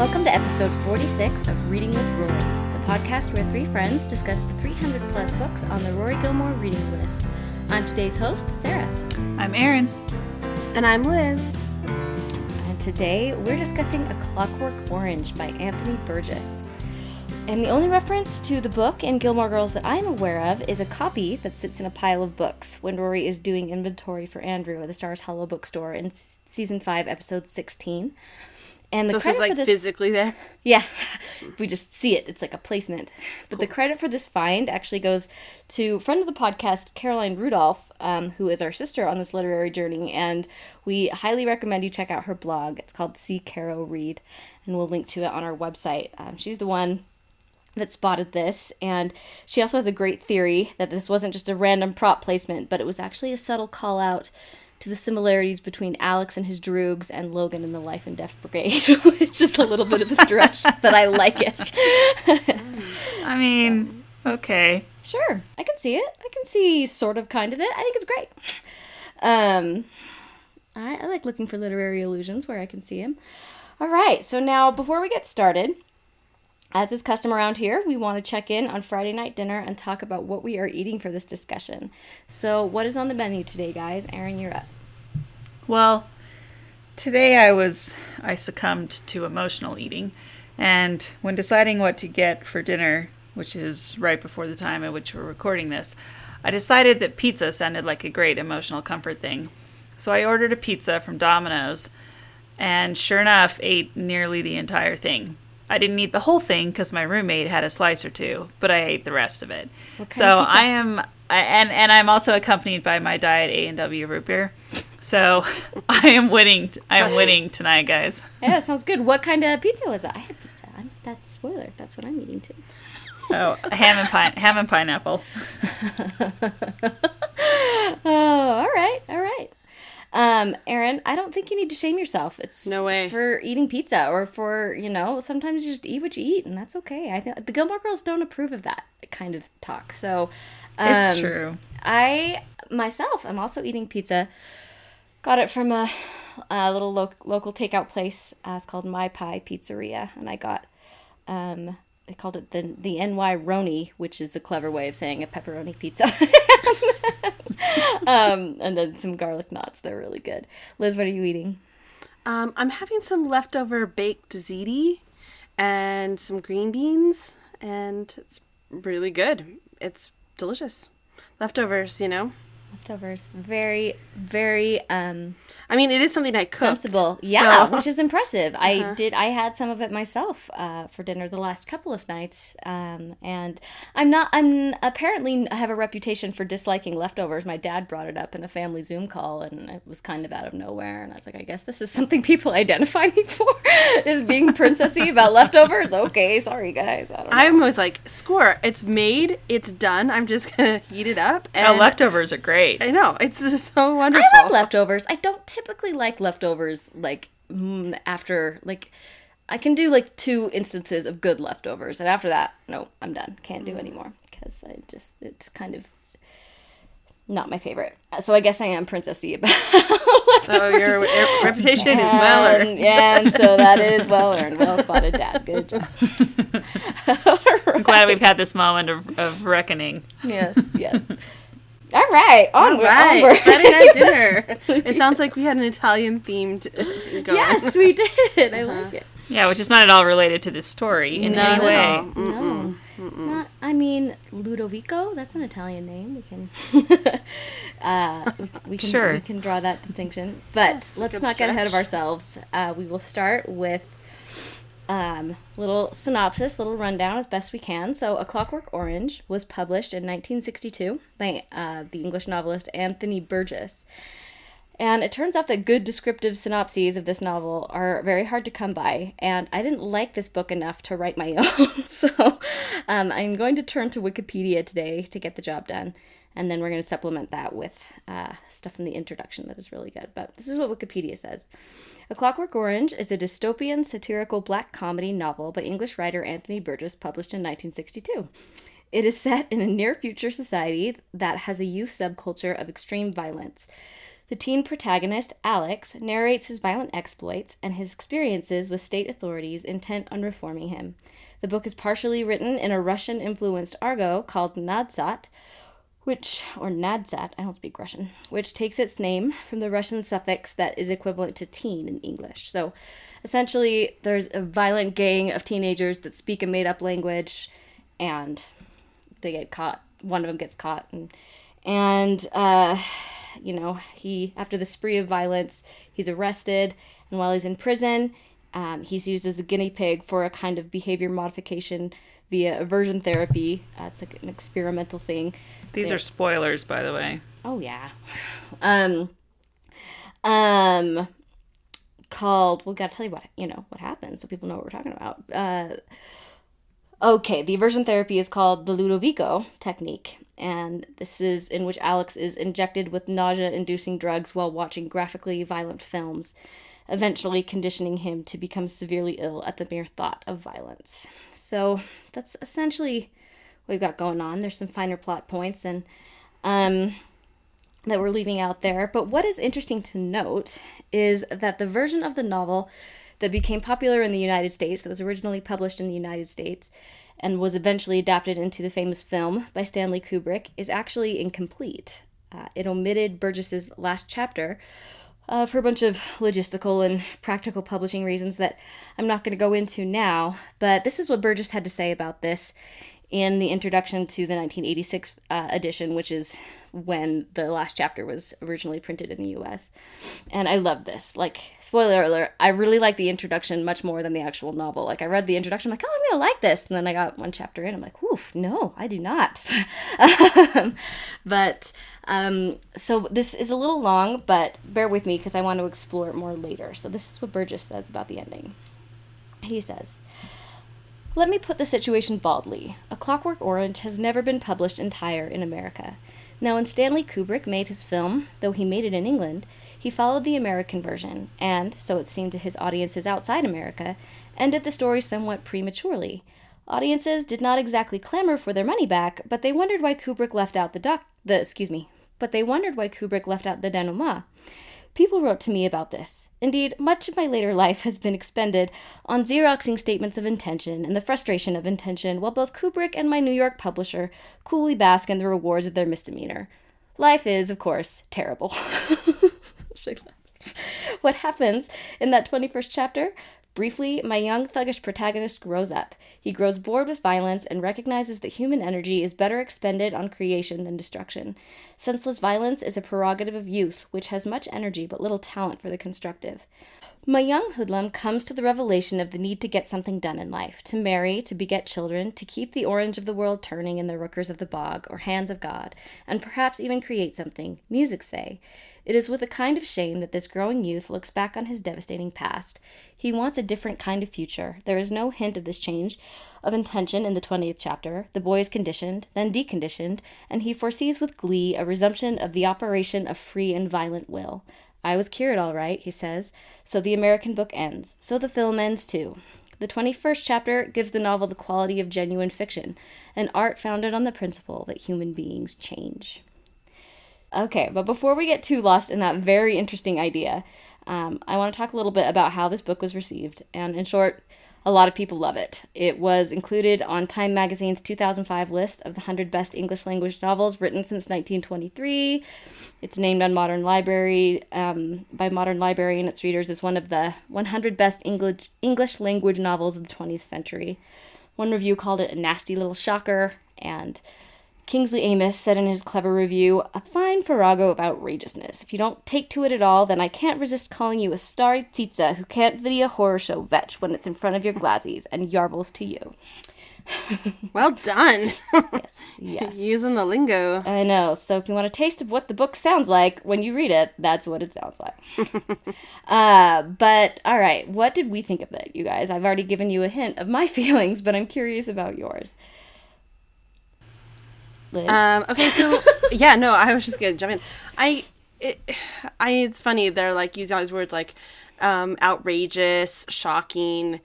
Welcome to episode 46 of Reading with Rory, the podcast where three friends discuss the 300 plus books on the Rory Gilmore reading list. I'm today's host, Sarah. I'm Erin. And I'm Liz. And today we're discussing A Clockwork Orange by Anthony Burgess. And the only reference to the book in Gilmore Girls that I'm aware of is a copy that sits in a pile of books when Rory is doing inventory for Andrew at the Stars Hollow bookstore in season 5, episode 16. And the So credit like for this physically there. Yeah, we just see it. It's like a placement. But the credit for this find actually goes to friend of the podcast, Caroline Rudolph, um, who is our sister on this literary journey. And we highly recommend you check out her blog. It's called See Caro Read, and we'll link to it on our website. Um, she's the one that spotted this and she also has a great theory that this wasn't just a random prop placement but it was actually a subtle call out to the similarities between Alex and his droogs and Logan in the Life and Death Brigade, which is just a little bit of a stretch, but I like it. I mean, okay. sure, I can see it. I can see sort of kind of it. I think it's great. Um, I, I like looking for literary illusions where I can see them. All right, so now before we get started, as is custom around here, we want to check in on Friday night dinner and talk about what we are eating for this discussion. So, what is on the menu today, guys? Erin, you're up. Well, today I was I succumbed to emotional eating, and when deciding what to get for dinner, which is right before the time at which we're recording this, I decided that pizza sounded like a great emotional comfort thing. So I ordered a pizza from Domino's, and sure enough, ate nearly the entire thing. I didn't eat the whole thing because my roommate had a slice or two, but I ate the rest of it. So of? I am, I, and and I'm also accompanied by my diet A and W root beer. So I am winning. I am winning tonight, guys. Yeah, that sounds good. What kind of pizza was it? I had pizza. I'm, that's a spoiler. That's what I'm eating too. Oh, ham and pine, ham and pineapple. Oh, all right, all right. Um, Erin, I don't think you need to shame yourself. It's No way. for eating pizza or for you know. Sometimes you just eat what you eat, and that's okay. I think the Gilmore Girls don't approve of that kind of talk. So, um, It's true. I myself am also eating pizza. Got it from a, a little lo- local takeout place. Uh, it's called My Pie Pizzeria, and I got um, they called it the the NY Roni, which is a clever way of saying a pepperoni pizza. um, and then some garlic knots. They're really good. Liz, what are you eating? Um, I'm having some leftover baked ziti and some green beans, and it's really good. It's delicious. Leftovers, you know. Leftovers. Very, very um, I mean, it is something I cooked. sensible. Yeah, so- which is impressive. I did. I had some of it myself uh, for dinner the last couple of nights, um, and I'm not. I'm apparently I have a reputation for disliking leftovers. My dad brought it up in a family Zoom call, and it was kind of out of nowhere. And I was like, I guess this is something people identify me for is being princessy about leftovers. Okay, sorry guys. I don't know. I'm always like, score. It's made. It's done. I'm just gonna heat it up. And Oh, leftovers are great. I know it's just so wonderful. I like leftovers. I don't typically like leftovers like mm, after like I can do like two instances of good leftovers, and after that, no, I'm done. Can't do anymore because I just it's kind of not my favorite. So I guess I am princessy about. so your re- reputation is well and, earned. and so that is well earned. Well spotted, Dad. Good job. I'm glad we've had this moment of, of reckoning. yes, yes. All right, All onward, right, onward. Friday night dinner. It sounds like we had an Italian themed uh, yes, we did. I like it. Yeah, which is not at all related to this story in Not any way. at all. No, not. I mean, Ludovico. That's an Italian name. We can, uh, we, we can, Sure. we can draw that distinction. But a let's good not get ahead of ourselves. Uh, we will start with um, little synopsis, little rundown as best we can. So, A Clockwork Orange was published in 1962 by uh, the English novelist Anthony Burgess. And it turns out that good descriptive synopses of this novel are very hard to come by, and I didn't like this book enough to write my own. so um, I'm going to turn to Wikipedia today to get the job done, and then we're going to supplement that with uh, stuff in the introduction that is really good. But this is what Wikipedia says A Clockwork Orange is a dystopian satirical black comedy novel by English writer Anthony Burgess, published in 1962. It is set in a near future society that has a youth subculture of extreme violence. The teen protagonist, Alex, narrates his violent exploits and his experiences with state authorities intent on reforming him. The book is partially written in a Russian influenced argot called Nadsat, which, or Nadsat, I don't speak Russian, which takes its name from the Russian suffix that is equivalent to teen in English. So essentially, there's a violent gang of teenagers that speak a made up language and they get caught. One of them gets caught. And, and uh, you know, he, after the spree of violence, he's arrested. And while he's in prison, um, he's used as a guinea pig for a kind of behavior modification via aversion therapy. Uh, it's like an experimental thing. These are spoilers, by the way. Oh yeah. Um um called well gotta tell you what you know what happens so people know what we're talking about. Uh okay, the aversion therapy is called the Ludovico technique. And this is in which Alex is injected with nausea inducing drugs while watching graphically violent films, eventually conditioning him to become severely ill at the mere thought of violence. So that's essentially what we've got going on. There's some finer plot points and um, that we're leaving out there. But what is interesting to note is that the version of the novel that became popular in the United States, that was originally published in the United States, and was eventually adapted into the famous film by Stanley Kubrick, is actually incomplete. Uh, it omitted Burgess's last chapter uh, for a bunch of logistical and practical publishing reasons that I'm not going to go into now. But this is what Burgess had to say about this in the introduction to the 1986 uh, edition, which is when the last chapter was originally printed in the US. And I love this. Like, spoiler alert, I really like the introduction much more than the actual novel. Like, I read the introduction, I'm like, oh, I'm gonna like this. And then I got one chapter in, I'm like, oof, no, I do not. but, um, so this is a little long, but bear with me because I want to explore it more later. So, this is what Burgess says about the ending. He says, let me put the situation baldly. A Clockwork Orange has never been published entire in America. Now, when Stanley Kubrick made his film, though he made it in England, he followed the American version, and, so it seemed to his audiences outside America, ended the story somewhat prematurely. Audiences did not exactly clamor for their money back, but they wondered why Kubrick left out the doc the excuse me, but they wondered why Kubrick left out the denouement. People wrote to me about this. Indeed, much of my later life has been expended on Xeroxing statements of intention and the frustration of intention, while both Kubrick and my New York publisher coolly bask in the rewards of their misdemeanor. Life is, of course, terrible. what happens in that 21st chapter? Briefly, my young thuggish protagonist grows up. He grows bored with violence and recognizes that human energy is better expended on creation than destruction. Senseless violence is a prerogative of youth, which has much energy but little talent for the constructive. My young hoodlum comes to the revelation of the need to get something done in life to marry, to beget children, to keep the orange of the world turning in the rookers of the bog, or hands of God, and perhaps even create something, music say. It is with a kind of shame that this growing youth looks back on his devastating past. He wants a different kind of future. There is no hint of this change of intention in the 20th chapter. The boy is conditioned, then deconditioned, and he foresees with glee a resumption of the operation of free and violent will. I was cured all right, he says. So the American book ends. So the film ends too. The 21st chapter gives the novel the quality of genuine fiction, an art founded on the principle that human beings change. Okay, but before we get too lost in that very interesting idea, um, I want to talk a little bit about how this book was received. And in short, a lot of people love it. It was included on Time Magazine's 2005 list of the 100 best English language novels written since 1923. It's named on Modern Library um, by Modern Library and its readers as one of the 100 best English English language novels of the 20th century. One review called it a nasty little shocker, and Kingsley Amis said in his clever review, a fine farrago of outrageousness. If you don't take to it at all, then I can't resist calling you a starry ptitsa who can't viddy horror show veshch when it's in front of your glazzies, and yarbles to you. well done. yes, yes. Using the lingo. I know. So if you want a taste of what the book sounds like when you read it, that's what it sounds like. uh, but all right, what did we think of it, you guys? I've already given you a hint of my feelings, but I'm curious about yours. Liz? Um, okay, so yeah, no, I was just gonna jump in. I, it, I, it's funny. They're like using all these words like um, outrageous, shocking.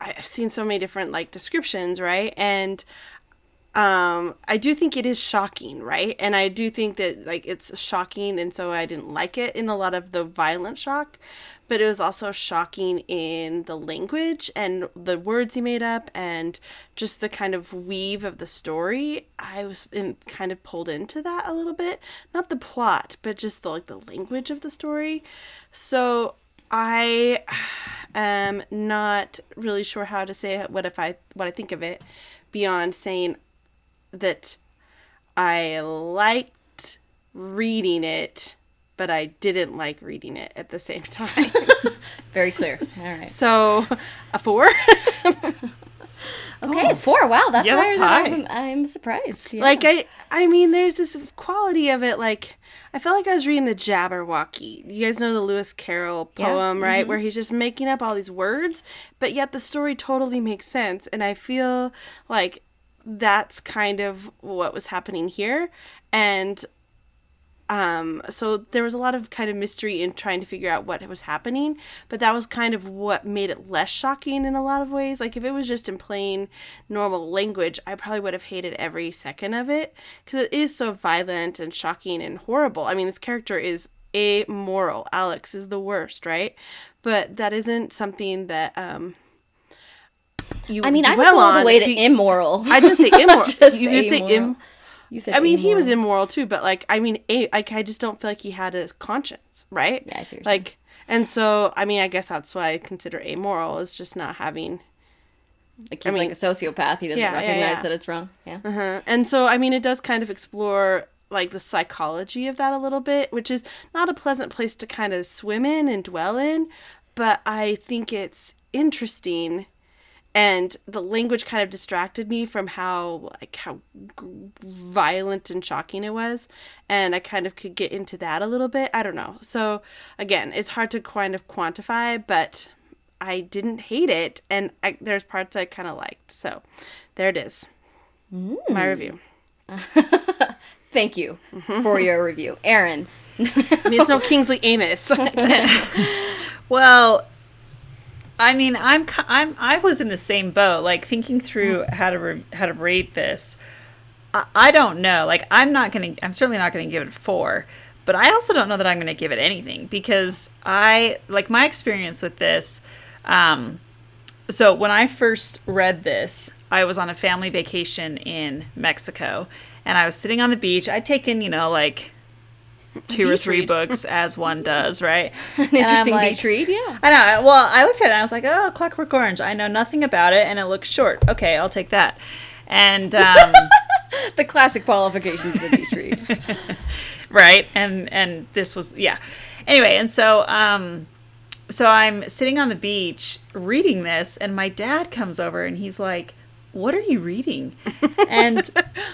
I've seen so many different like descriptions, right? And um i do think it is shocking right? And i do think that like it's shocking and so i didn't like it in a lot of the violent shock but it was also shocking in the language and the words he made up and just the kind of weave of the story. I was in, kind of pulled into that a little bit. Not the plot but just the like the language of the story. So i am not really sure how to say what if i what i think of it beyond saying that I liked reading it, but I didn't like reading it at the same time. Very clear. All right. so, a four. Okay, four. Wow, that's Yeah, that's than I'm, I'm surprised. Yeah. Like I, I mean, there's this quality of it. Like I felt like I was reading the Jabberwocky. You guys know the Lewis Carroll Yeah. poem, right? Mm-hmm. Where he's just making up all these words, but yet the story totally makes sense. And I feel like that's kind of what was happening here. And um so there was a lot of kind of mystery in trying to figure out what was happening but that was kind of what made it less shocking in a lot of ways. Like if it was just in plain normal language i probably would have hated every second of it because it is so violent and shocking and horrible. I mean this character is amoral. Alex is the worst right? But that isn't something that um you I mean, I would go all the way to be- immoral. i didn't say immoral Just you did say amoral. im You said I mean, he was immoral too, but like, I mean, a, like, I just don't feel like he had a conscience, right? Yeah, I see what you're Like, and so, I mean, I guess that's why I consider amoral is just not having. like he's I mean- like a sociopath. He doesn't Yeah, yeah, recognize yeah. that it's wrong. Yeah. Uh-huh. And so, I mean, it does kind of explore like the psychology of that a little bit, which is not a pleasant place to kind of swim in and dwell in, but I think it's interesting. And the language kind of distracted me from how like how violent and shocking it was, and I kind of could get into that a little bit. I don't know. So again, it's hard to kind of quantify, but I didn't hate it, and I, there's parts I kind of liked. So there it is, my mm. review. Thank you for your review, Erin. I mean, it's no Kingsley Amis. Well, I mean, I'm I'm I was in the same boat, like thinking through how to re- how to rate this. I, I don't know. Like, I'm not gonna. I'm certainly not gonna give it four. But I also don't know that I'm gonna give it anything because I like my experience with this. Um, so when I first read this, I was on a family vacation in Mexico, and I was sitting on the beach. I'd taken, you know, like two or three read. books as one does, right? An And interesting like- beach read. Yeah. I know. Well, I looked at it and I was like, oh, Clockwork Orange. I know nothing about it, and it looks short. Okay, I'll take that. And um, The classic qualifications of a beach read. right, and and this was yeah. Anyway, and so um, so I'm sitting on the beach reading this, and my dad comes over and he's like, "What are you reading?" And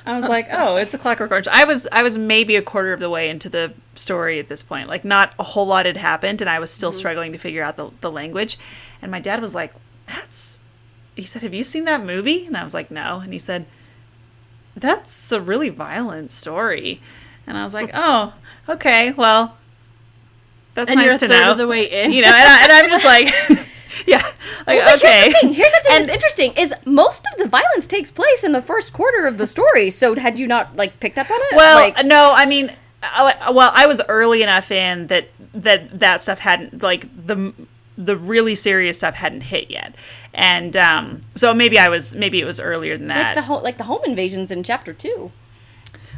I was like, "Oh, it's a Clockwork Orange." I was I was maybe a quarter of the way into the story at this point. Like, not a whole lot had happened, and I was still mm-hmm. struggling to figure out the the language. And my dad was like, "That's," he said, "Have you seen that movie?" And I was like, "No." And he said, "That's a really violent story." And I was like, "Oh, okay, well." That's and nice to know. the way in. you know, and, I, and I'm just like, yeah, like But okay. Here's the thing. Here's the thing And- that's interesting is most of the violence takes place in the first quarter of the story. So had you not like picked up on it? Well, like, no, I mean, I- well, I was early enough in that that that stuff hadn't like the the really serious stuff hadn't hit yet, and um, so maybe I was maybe it was earlier than like that. the home like the home invasions in chapter two.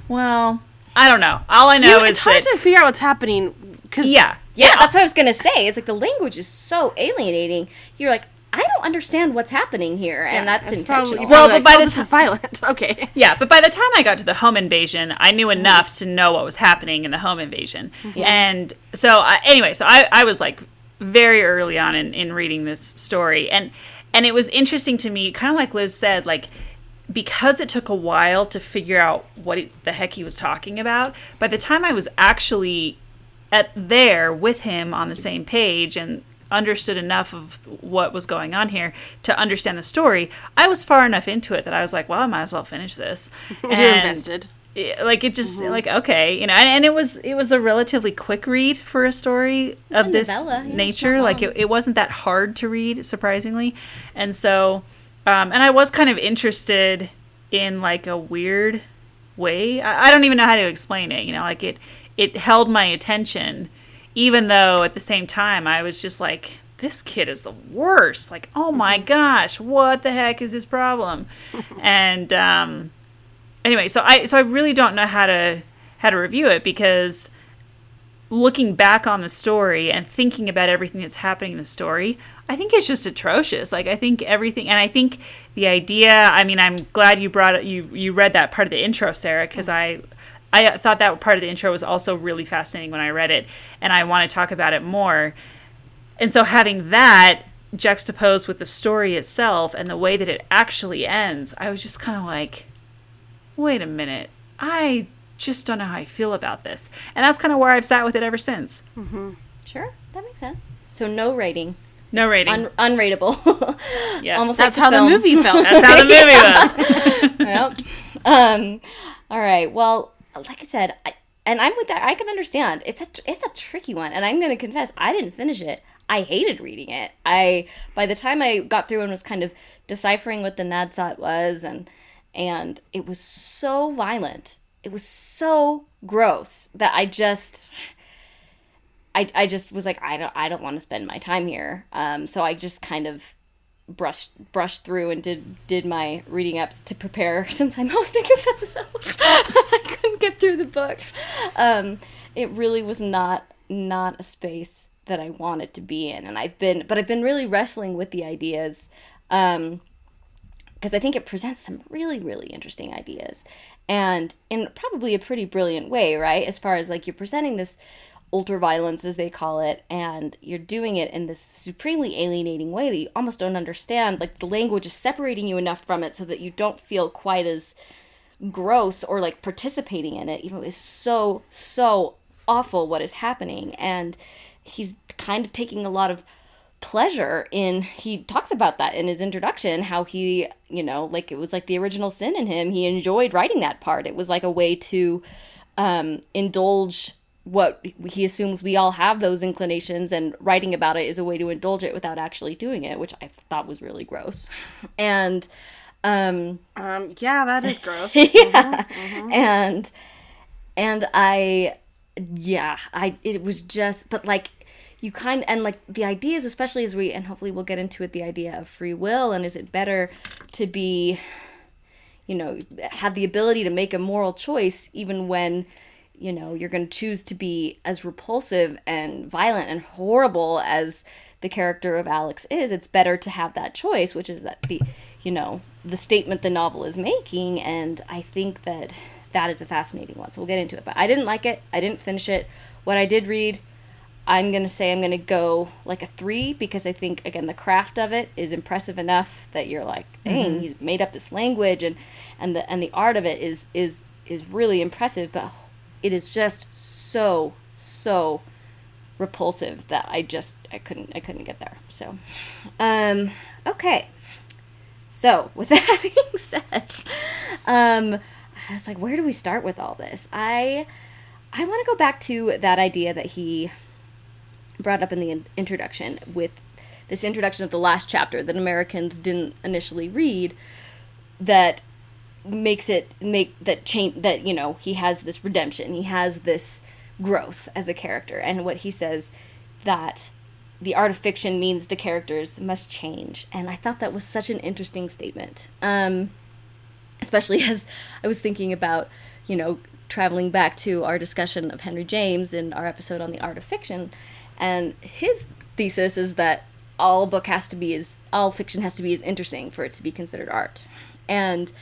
well, I don't know. All I know You- is it's hard that to figure out what's happening. Cause yeah, Yeah, that's what I was gonna say. It's like the language is so alienating. You're like, I don't understand what's happening here, and that's it's intentional. Probably, Well, well, but by by the this ti- is violent. Okay. Yeah, but by the time I got to the home invasion, I knew enough to know what was happening in the home invasion. Mm-hmm. And so, I, anyway, so I, I was like very early on in, in reading this story. And, and it was interesting to me, kind of like Liz said, like, because it took a while to figure out what he, the heck he was talking about, by the time I was actually at there with him on the same page and understood enough of what was going on here to understand the story, I was far enough into it that I was like, well, I might as well finish this. You're And- invested. it- like it just like okay you know and, and it was it was a relatively quick read for a story of a this novella, nature like it, it wasn't that hard to read surprisingly and so um, and i was kind of interested in like a weird way. I, I don't even know how to explain it. You know, like it it held my attention, even though at the same time I was just like, this kid is the worst. Like, oh my gosh, what the heck is his problem? and um, anyway, so I so I really don't know how to how to review it because looking back on the story and thinking about everything that's happening in the story, I think it's just atrocious. Like I think everything, and I think the idea. I mean, I'm glad you brought it. You you read that part of the intro, Sarah, because I. I thought that part of the intro was also really fascinating when I read it, and I want to talk about it more. And so, having that juxtaposed with the story itself and the way that it actually ends, I was just kind of like, wait a minute. I just don't know how I feel about this. And that's kind of where I've sat with it ever since. Sure, that makes sense. So no rating. No rating. Un- unrateable. Yes. Almost That's like how the film. movie felt. that's how the movie was. yep. Um, all right. Well, like I said, I, and I'm with that. I can understand. It's a it's a tricky one, and I'm going to confess I didn't finish it. I hated reading it. I by the time I got through and was kind of deciphering what the Nadsat was, and and it was so violent. It was so gross that I just. I, I just was like I don't I don't want to spend my time here. Um, so I just kind of brushed brushed through and did did my reading ups to prepare since I'm hosting this episode. Get through the book. Um, it really was not not a space that I wanted to be in, and I've been but I've been really wrestling with the ideas. Um, because I think it presents some really, really interesting ideas and in probably a pretty brilliant way, right? As far as like you're presenting this ultra violence, as they call it, and you're doing it in this supremely alienating way that you almost don't understand. Like the language is separating you enough from it so that you don't feel quite as gross or like participating in it, even though it's so, so awful what is happening. And he's kind of taking a lot of pleasure in he talks about that in his introduction how he you know like it was like the original sin in him. He enjoyed writing that part. It was like a way to um indulge what he assumes we all have those inclinations and writing about it is a way to indulge it without actually doing it which i thought was really gross. And um Um, yeah, that is gross. yeah and and i yeah i it was just but like you kind and like the ideas especially as we and hopefully we'll get into it the idea of free will and is it better to be you know have the ability to make a moral choice even when you know you're going to choose to be as repulsive and violent and horrible as the character of Alex is it's better to have that choice which is that the you know the statement the novel is making and I think that that is a fascinating one. So we'll get into it. But I didn't like it. I didn't finish it. What I did read I'm gonna say I'm gonna go like a three because I think again the craft of it is impressive enough that you're like, dang, he's made up this language and and the and the art of it is is is really impressive, but it is just so so repulsive that I just I couldn't I couldn't get there. So, um, okay. So with that being said, um, I was like, where do we start with all this? I I want to go back to that idea that he brought up in the in- introduction with this introduction of the last chapter that Americans didn't initially read that makes it make that change that you know he has this redemption he has this growth as a character and what he says that the art of fiction means the characters must change. And i thought that was such an interesting statement. Um especially as i was thinking about you know traveling back to our discussion of henry james in our episode on the art of fiction. And his thesis is that all book has to be as all fiction has to be as interesting for it to be considered art. And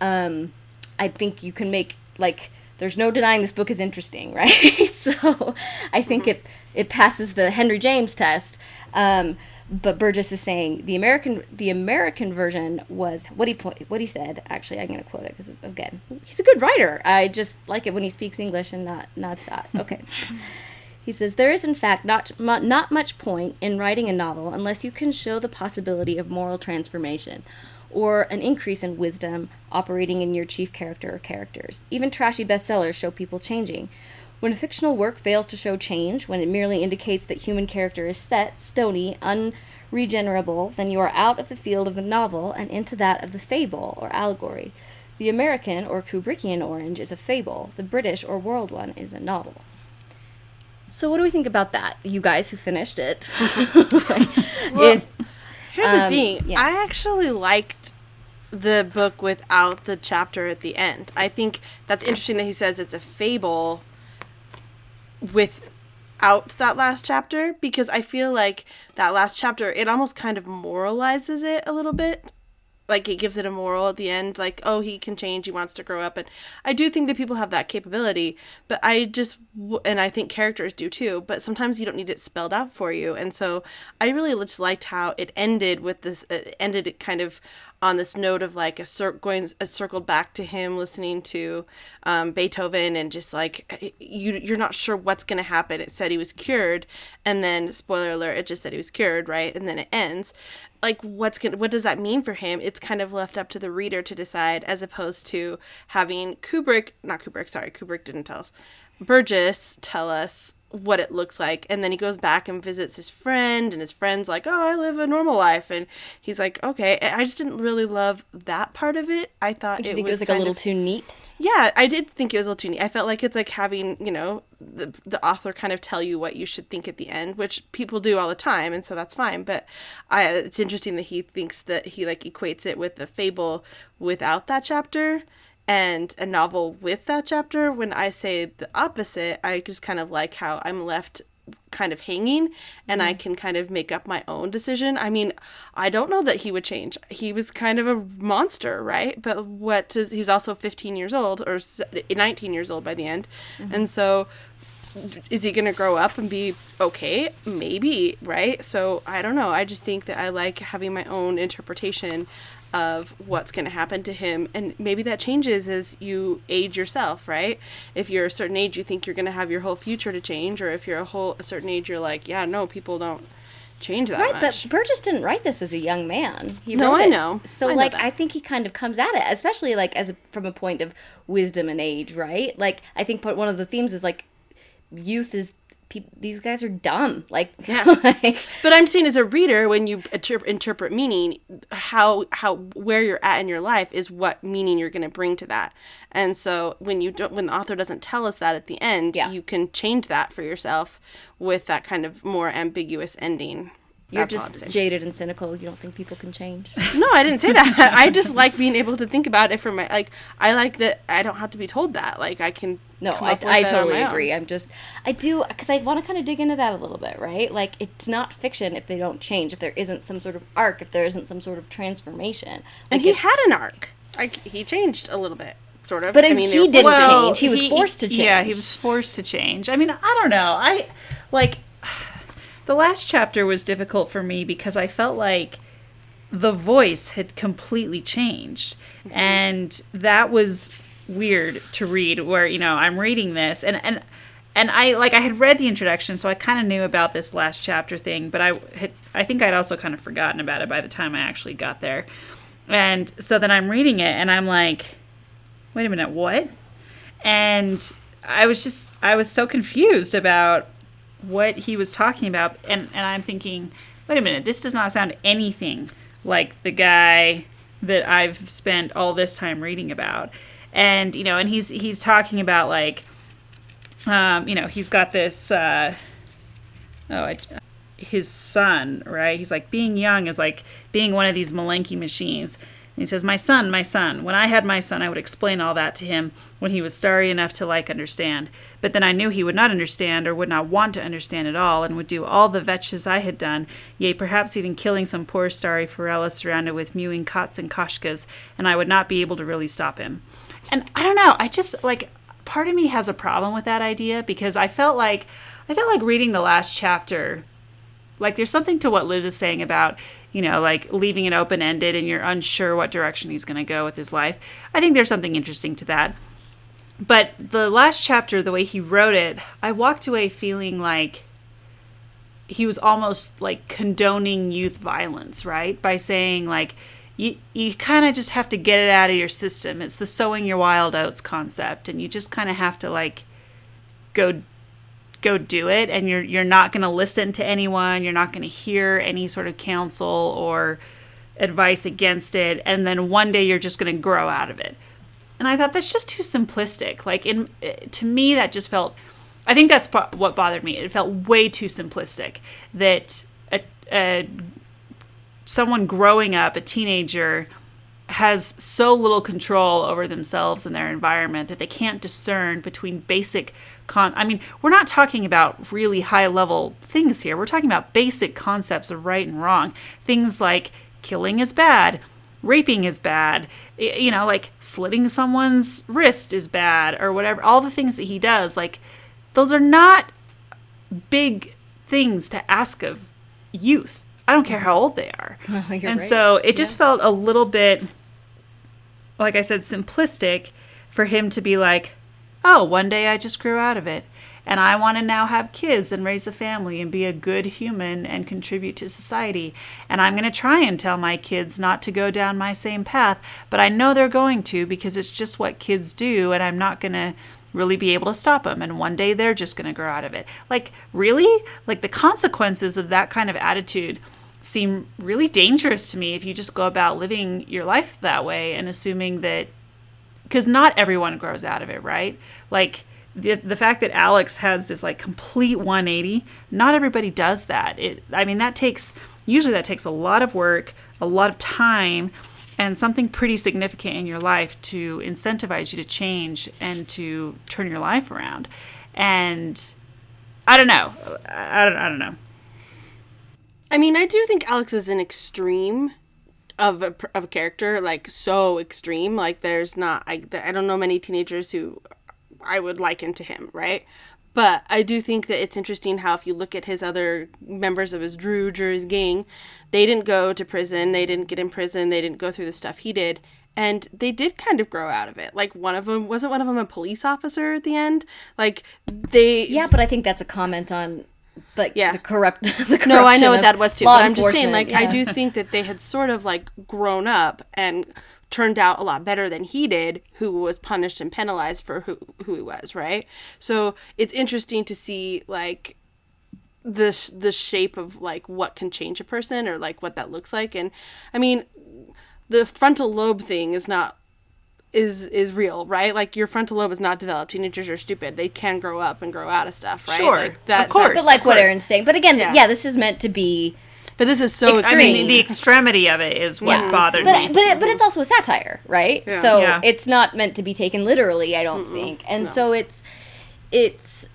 um, I think you can make like there's no denying this book is interesting, right? so I think it it passes the Henry James test. Um, but Burgess is saying the American the American version was what he po- what he said. Actually, I'm going to quote it because again, he's a good writer. I just like it when he speaks English and not not that. Okay. He says there is in fact not not much point in writing a novel unless you can show the possibility of moral transformation or an increase in wisdom operating in your chief character or characters. Even trashy bestsellers show people changing. When a fictional work fails to show change, when it merely indicates that human character is set, stony, unregenerable, then you are out of the field of the novel and into that of the fable or allegory. The American or Kubrickian orange is a fable. The British or world one is a novel. So what do we think about that? You guys who finished it. if Here's the Um, thing. yeah. I actually liked the book without the chapter at the end. I think that's interesting that he says it's a fable without that last chapter because I feel like that last chapter it almost kind of moralizes it a little bit. Like it gives it a moral at the end, like oh he can change, he wants to grow up, and I do think that people have that capability. But I just and I think characters do too. But sometimes you don't need it spelled out for you, and so I really just liked how it ended with this. Uh, it ended kind of on this note of like a cir- going a circled back to him listening to um, Beethoven and just like you you're not sure what's gonna happen. It said he was cured, and then spoiler alert, it just said he was cured, right? And then it ends. Like what's gonna what does that mean for him? It's kind of left up to the reader to decide, as opposed to having Kubrick, not Kubrick, sorry, Kubrick didn't tell us, Burgess tell us what it looks like. And then he goes back and visits his friend and his friend's like oh i live a normal life. And he's like okay. I just didn't really love that part of it. I thought it think was it was like a little of- too neat? yeah i did think it was a little too neat. I felt like it's like having you know the, the author kind of tell you what you should think at the end which people do all the time and so that's fine. But i it's interesting that he thinks that he like equates it with the fable without that chapter and a novel with that chapter when i say the opposite i just kind of like how i'm left kind of hanging and I mm-hmm. can kind of make up my own decision. I mean, I don't know that he would change. He was kind of a monster, right? But what does he's also 15 years old or 19 years old by the end. Mm-hmm. And so is he going to grow up and be okay? Maybe, right? So I don't know. I just think that I like having my own interpretation of what's going to happen to him. And maybe that changes as you age yourself, right? If you're a certain age, you think you're going to have your whole future to change. Or if you're a whole a certain age, you're like, yeah, no, people don't change that Right, much. but Burgess didn't write this as a young man. He No, I know. So, I like, that. I think he kind of comes at it, especially like as a, from a point of wisdom and age, right? Like, I think one of the themes is like youth is peop these guys are dumb. Like, Yeah. like But I'm saying as a reader, when you interp- interpret meaning, how how where you're at in your life is what meaning you're going to bring to that. And so when you don't, when the author doesn't tell us that at the end, Yeah. you can change that for yourself with that kind of more ambiguous ending. You're That's just saying. jaded and cynical. You don't think people can change. No, I didn't say that. I just like being able to think about it for my like. I like that I don't have to be told that. Like I can. No, come I, up with I that totally my own. agree. I'm just, I do, because I want to kind of dig into that a little bit, right? Like, it's not fiction if they don't change, if there isn't some sort of arc, if there isn't some sort of transformation. And he had an arc. Like he changed a little bit, sort of. But I- mean, he didn't forced- change. He was forced to change. Yeah, he was forced to change. I mean, I don't know. I like the last chapter was difficult for me because I felt like the voice had completely changed. Mm-hmm. And that was weird to read where, you know, I'm reading this and and and I like I had read the introduction, so I kind of knew about this last chapter thing, but I had I think I'd also kind of forgotten about it by the time I actually got there. And so then I'm reading it and I'm like, wait a minute, what? And I was just I was so confused about what he was talking about and and I'm thinking, wait a minute, this does not sound anything like the guy that I've spent all this time reading about. And you know, and he's he's talking about like um, you know, he's got this uh oh, I, his son, right? He's like being young is like being one of these Malenki machines. He says, "My son, my son. When I had my son, I would explain all that to him when he was starry enough to like understand. But then I knew he would not understand or would not want to understand at all, and would do all the veshches I had done, yea, perhaps even killing some poor starry Forella surrounded with mewing cots and koshkas, and I would not be able to really stop him." And I don't know. I just like part of me has a problem with that idea because I felt like I felt like reading the last chapter like there's something to what Liz is saying about, you know, like leaving it open ended and you're unsure what direction he's going to go with his life. I think there's something interesting to that. But the last chapter, the way he wrote it, I walked away feeling like he was almost like condoning youth violence, right? By saying like you you kind of just have to get it out of your system. It's the sowing your wild oats concept and you just kind of have to like go go do it and you're you're not going to listen to anyone you're not going to hear any sort of counsel or advice against it and then one day you're just going to grow out of it and I thought that's just too simplistic. Like in to me, that just felt. I think that's what bothered me. It felt way too simplistic. That a, a someone growing up, a teenager, has so little control over themselves and their environment that they can't discern between basic con I mean, we're not talking about really high level things here. We're talking about basic concepts of right and wrong. Things like killing is bad, raping is bad, you know, like slitting someone's wrist is bad or whatever. All the things that he does, like those are not big things to ask of youth. I don't care how old they are. And right. so it just felt a little bit like I said, simplistic for him to be like, oh, one day I just grew out of it. And I want to now have kids and raise a family and be a good human and contribute to society. And I'm going to try and tell my kids not to go down my same path, but I know they're going to because it's just what kids do, and I'm not going to really be able to stop them. And one day they're just going to grow out of it. Like, really? Like, the consequences of that kind of attitude seem really dangerous to me if you just go about living your life that way and assuming that because not everyone grows out of it right? Like the, the fact that alex has this like complete 180 not everybody does that. It i mean that takes usually that takes a lot of work a lot of time and something pretty significant in your life to incentivize you to change and to turn your life around. And i don't know. I, don't, I don't know. I mean, I do think Alex is an extreme of a, of a character, like so extreme. Like, there's not, I, I don't know many teenagers who I would liken to him, right? But I do think that it's interesting how if you look at his other members of his or his gang, they didn't go to prison, they didn't get in prison, they didn't go through the stuff he did, and they did kind of grow out of it. Like one of them wasn't one of them a police officer at the end. Like they Yeah, but I think that's a comment on like Yeah. the corrupt the No, I know what that was too. But I'm just saying, like, I do think that they had sort of like grown up and turned out a lot better than he did, who was punished and penalized for who who he was, right? So it's interesting to see like the sh- the shape of like what can change a person or like what that looks like. And I mean, the frontal lobe thing is not is is real, right? Like your frontal lobe is not developed. Teenagers are stupid. They can grow up and grow out of stuff, right? Sure, like that, of course. that- But like what course. Erin's saying. But again, Yeah. yeah, this is meant to be but this is so Extreme. I mean, the, the extremity of it is what Yeah. bothered but me. but it, but it's also a satire, right? Yeah. So Yeah. it's not meant to be taken literally, I don't think. And so it's it's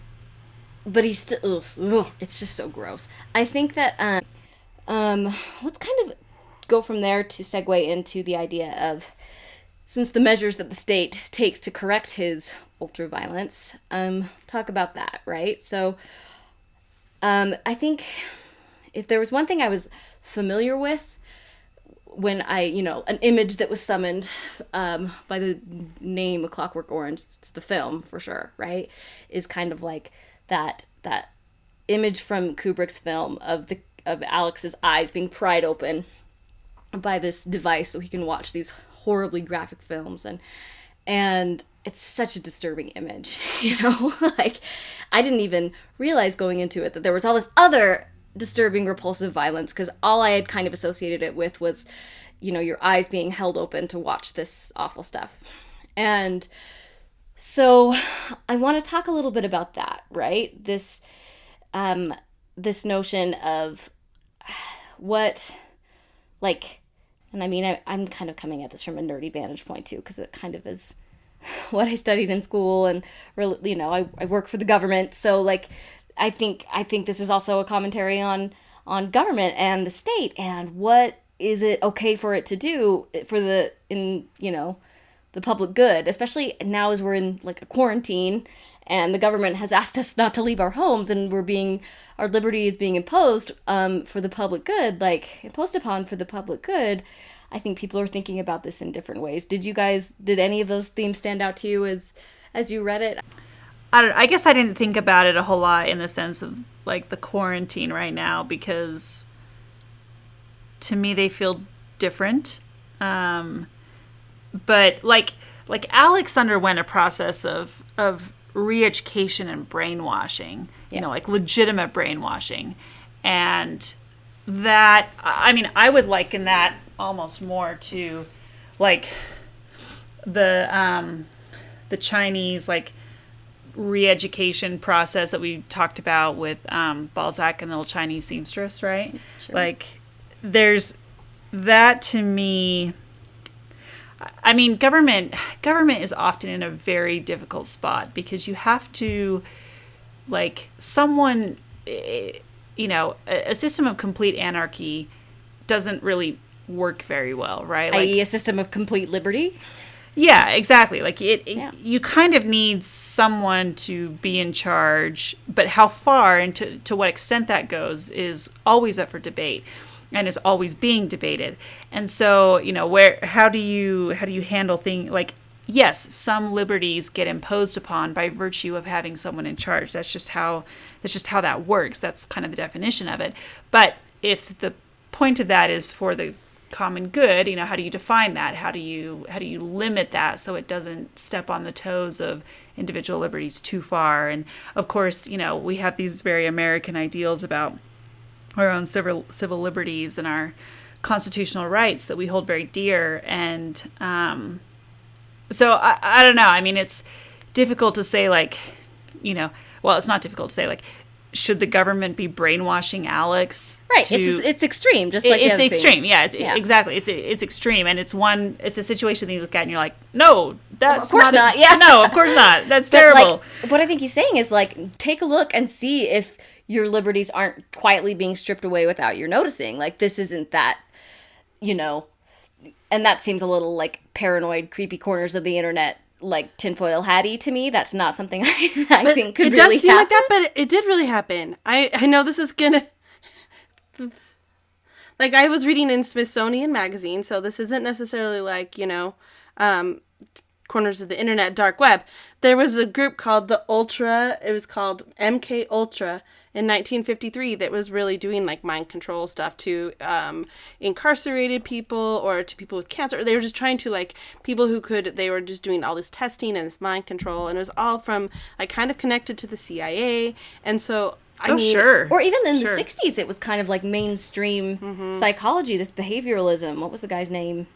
but he's still ugh, ugh, it's just so gross. I think that um um let's kind of go from there to segue into the idea of since the measures that the state takes to correct his ultra violence, um, talk about that, right? So, um, I think if there was one thing I was familiar with when I, you know, an image that was summoned um, by the name A Clockwork Orange, the film for sure, right? Is kind of like that that image from Kubrick's film of the of Alex's eyes being pried open by this device so he can watch these horribly graphic films and and it's such a disturbing image you know? Like i didn't even realize going into it that there was all this other disturbing repulsive violence because all i had kind of associated it with was you know your eyes being held open to watch this awful stuff. And so i want to talk a little bit about that right? This um this notion of what like and i mean I, i'm kind of coming at this from a nerdy vantage point too because it kind of is what i studied in school and really you know I, I work for the government. So like i think i think this is also a commentary on on government and the state and what is it okay for it to do for the in you know the public good especially now as we're in like a quarantine and the government has asked us not to leave our homes and we're being our liberty is being imposed um, for the public good like imposed upon for the public good i think people are thinking about this in different ways did you guys did any of those themes stand out to you as as you read it I don't. I guess I didn't think about it a whole lot in the sense of like the quarantine right now because to me they feel different. Um, but like like Alex underwent a process of of re-education and brainwashing. You know, like legitimate brainwashing, and that I mean I would liken that almost more to like the um, the Chinese like re-education process that we talked about with um, Balzac and the little Chinese seamstress, right? Like, there's that to me. I mean, government government is often in a very difficult spot because you have to, like, someone, eh, you know, a, a system of complete anarchy doesn't really work very well, right? Like, i.e., a system of complete liberty. yeah, exactly. Like it, it- Yeah. you kind of need someone to be in charge, but how far and to, to what extent that goes is always up for debate and is always being debated. And so, you know, where how do you how do you handle things like yes, some liberties get imposed upon by virtue of having someone in charge. That's just how that's just how that works. That's kind of the definition of it. But if the point of that is for the common good you know how do you define that how do you how do you limit that so it doesn't step on the toes of individual liberties too far and of course you know we have these very american ideals about our own civil civil liberties and our constitutional rights that we hold very dear and um so I, I don't know i mean it's difficult to say like you know well it's not difficult to say like should the government be brainwashing alex Right. to- it's it's extreme, just like it's thing. extreme yeah, it's, Yeah. exactly it's it's extreme and it's one it's a situation that you look at and you're like no that's Of course not, a- not, yeah. no of course not that's terrible Like, what I think he's saying is like, take a look and see if your liberties aren't quietly being stripped away without your noticing. Like, this isn't that, you know, and that seems a little like paranoid, creepy corners of the internet, like tinfoil hatty to me. That's not something I, I think could it really does seem like that, but it, it did really happen. I I know this is gonna. Like I was reading in Smithsonian magazine, so this isn't necessarily like you know, um, corners of the internet, dark web. There was a group called the Ultra. It was called MK Ultra in 1953 that was really doing like mind control stuff to um, incarcerated people or to people with cancer. They were just trying to like people who could. They were just doing all this testing and this mind control, and it was all from like kind of connected to the CIA. And so I oh mean, sure Or even in Sure. the 60s, it was kind of like mainstream Mm-hmm. psychology, this behavioralism. What was the guy's name?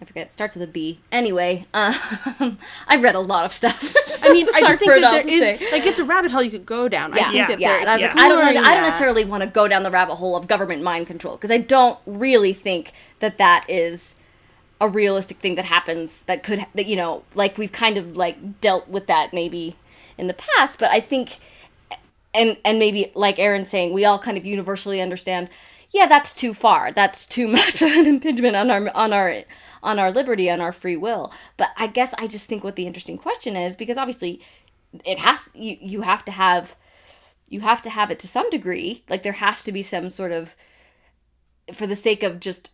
I forget. It starts with a B. Anyway, um, I've read a lot of stuff. I mean, I just think that there is say. like it's a rabbit hole you could go down. I Yeah, think Yeah. that yeah. there, I, like, I don't I don't necessarily want to go down the rabbit hole of government mind control because I don't really think that that is a realistic thing that happens. That could that you know, like we've kind of like dealt with that maybe in the past, but I think and and maybe like Erin's saying, we all kind of universally understand. Yeah, that's too far. That's too much of an impingement on our on our on our liberty, on our free will. But I guess I just think what the interesting question is because obviously it has you you have to have you have to have it to some degree. Like there has to be some sort of for the sake of just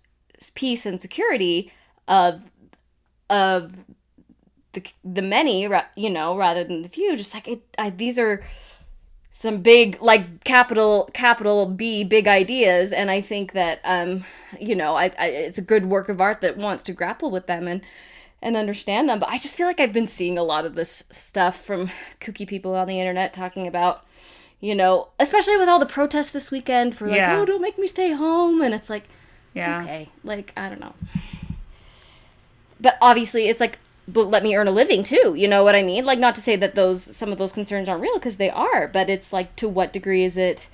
peace and security of of the the many, you know, rather than the few. Just like it, I, these are some big like capital capital B big ideas, and I think that um, you know, I, I it's a good work of art that wants to grapple with them and and understand them. But I just feel like I've been seeing a lot of this stuff from kooky people on the internet talking about. You know, especially with all the protests this weekend for like, Yeah. oh, don't make me stay home, and it's like, yeah okay like i don't know but obviously it's like but let me earn a living too you know what i mean? Like not to say that those some of those concerns aren't real because they are but it's like to what degree is it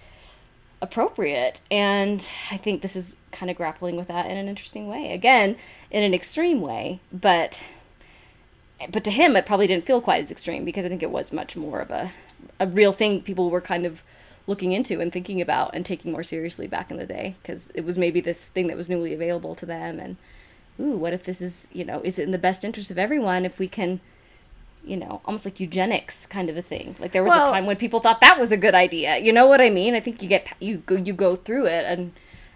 appropriate? And i think this is kind of grappling with that in an interesting way. Again in an extreme way but but to him it probably didn't feel quite as extreme because i think it was much more of a a real thing people were kind of looking into and thinking about and taking more seriously back in the day because it was maybe this thing that was newly available to them and ooh what if this is you know is it in the best interest of everyone if we can you know almost like eugenics kind of a thing? Like there was Well- a time when people thought that was a good idea. You know what i mean? I think you get you go you go through it and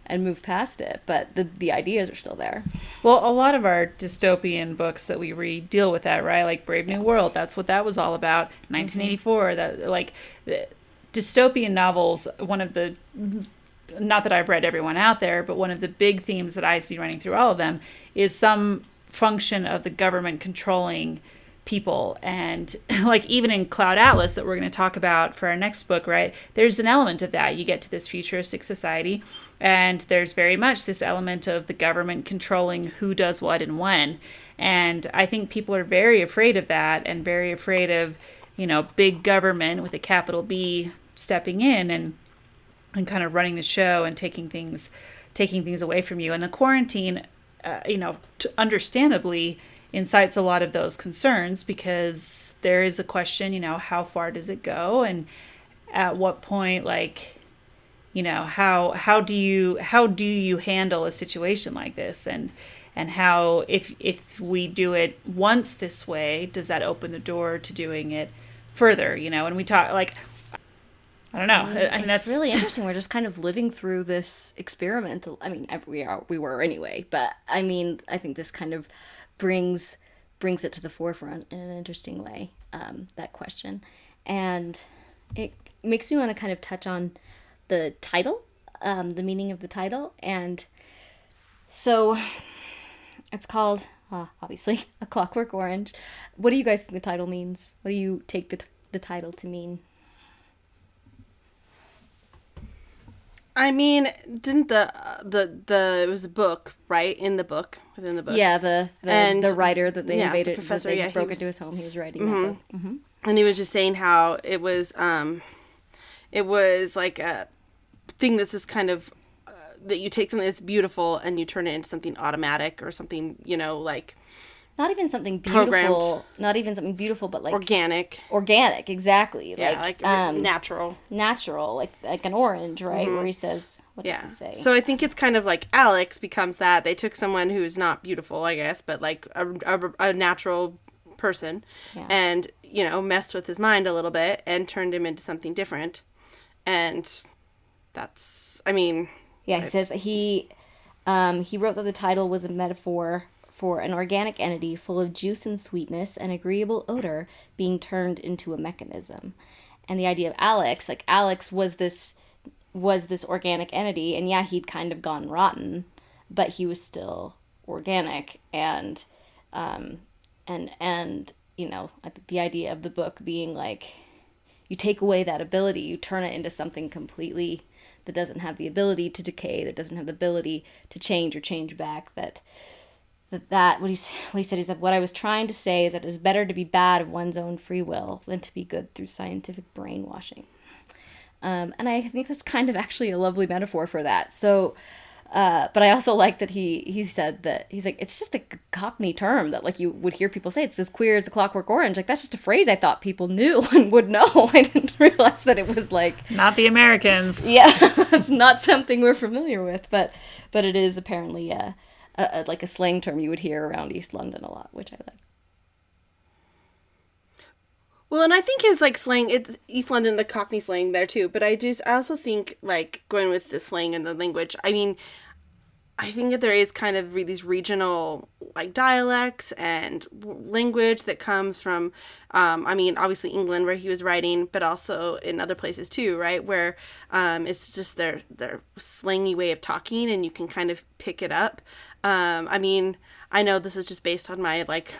and move past it but the the ideas are still there. Well, a lot of our dystopian books that we read deal with that, right? Like Brave New World, that's what that was all about. Mm-hmm. 1984, that like the dystopian novels, one of the not that I've read everyone out there, but one of the big themes that I see running through all of them is some function of the government controlling people. And like even in cloud atlas that we're going to talk about for our next book right there's an element of that. You get to this futuristic society and there's very much this element of the government controlling who does what and when. And i think people are very afraid of that and very afraid of you know big government with a capital b stepping in and and kind of running the show and taking things taking things away from you. And the quarantine uh, you know understandably incites a lot of those concerns because there is a question, you know, how far does it go? And at what point like you know, how how do you how do you handle a situation like this? And and how if if we do it once this way, does that open the door to doing it further, you know? And we talk like I don't know. I mean, I mean that's really interesting. We're just kind of living through this experiment. I mean, we are we were anyway, but I mean, I think this kind of brings brings it to the forefront in an interesting way. Um, that question, and it makes me want to kind of touch on the title, um, the meaning of the title, and so it's called uh, obviously a Clockwork Orange. What do you guys think the title means? What do you take the t- the title to mean? I mean, didn't the the the it was a book, right? In the book, within the book. Yeah, the the, and, the writer that they yeah, invaded, the professor, they yeah, broke was, into his home. He was writing mm-hmm. that book, mm-hmm. and he was just saying how it was, um, it was like a thing that's just kind of uh, that you take something that's beautiful and you turn it into something automatic or something, you know, like not even something beautiful programmed. not even something beautiful but like organic organic exactly yeah, like, like um, natural natural like like an orange right mm-hmm. where he says what yeah. does he say so i think it's kind of like alex becomes that they took someone who's not beautiful i guess but like a, a, a natural person yeah. and you know messed with his mind a little bit and turned him into something different and that's i mean yeah he I, says he um, he wrote that the title was a metaphor for an organic entity full of juice and sweetness and agreeable odor being turned into a mechanism. And the idea of Alex, like Alex was this was this organic entity and yeah, he'd kind of gone rotten, but he was still organic and um and and you know, the idea of the book being like you take away that ability, you turn it into something completely that doesn't have the ability to decay, that doesn't have the ability to change or change back, that that that what he what he said is that what I was trying to say is that it is better to be bad of one's own free will than to be good through scientific brainwashing. Um, and I think that's kind of actually a lovely metaphor for that. So, uh, but I also like that he he said that he's like it's just a Cockney term that like you would hear people say it's as queer as a Clockwork Orange. Like that's just a phrase I thought people knew and would know. I didn't realize that it was like not the Americans. Yeah, it's not something we're familiar with, but but it is apparently. Uh, a, a, like a slang term you would hear around East London a lot, which I like. Well, and I think his like slang, it's East London, the Cockney slang there too. But I just, I also think like going with the slang and the language. I mean, I think that there is kind of these regional like dialects and language that comes from, um, I mean, obviously England where he was writing, but also in other places too, right? Where um, it's just their their slangy way of talking, and you can kind of pick it up. Um, I mean, I know this is just based on my like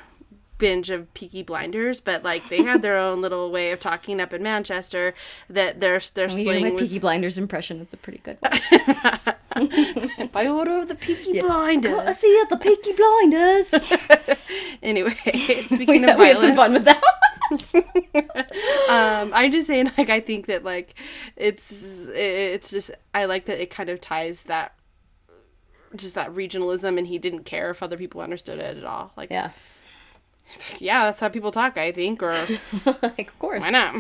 binge of Peaky Blinders, but like they had their own little way of talking up in Manchester that their their I mean, slang you know was Peaky Blinders impression. It's a pretty good one. By order of the Peaky yeah. Blinders. Courtesy of the Peaky Blinders. anyway, speaking we, of violence, we have some fun with that. um, I'm just saying, like, I think that like it's it's just I like that it kind of ties that just that regionalism, and he didn't care if other people understood it at all. Like, yeah yeah, that's how people talk, I think, or like, of course, why not?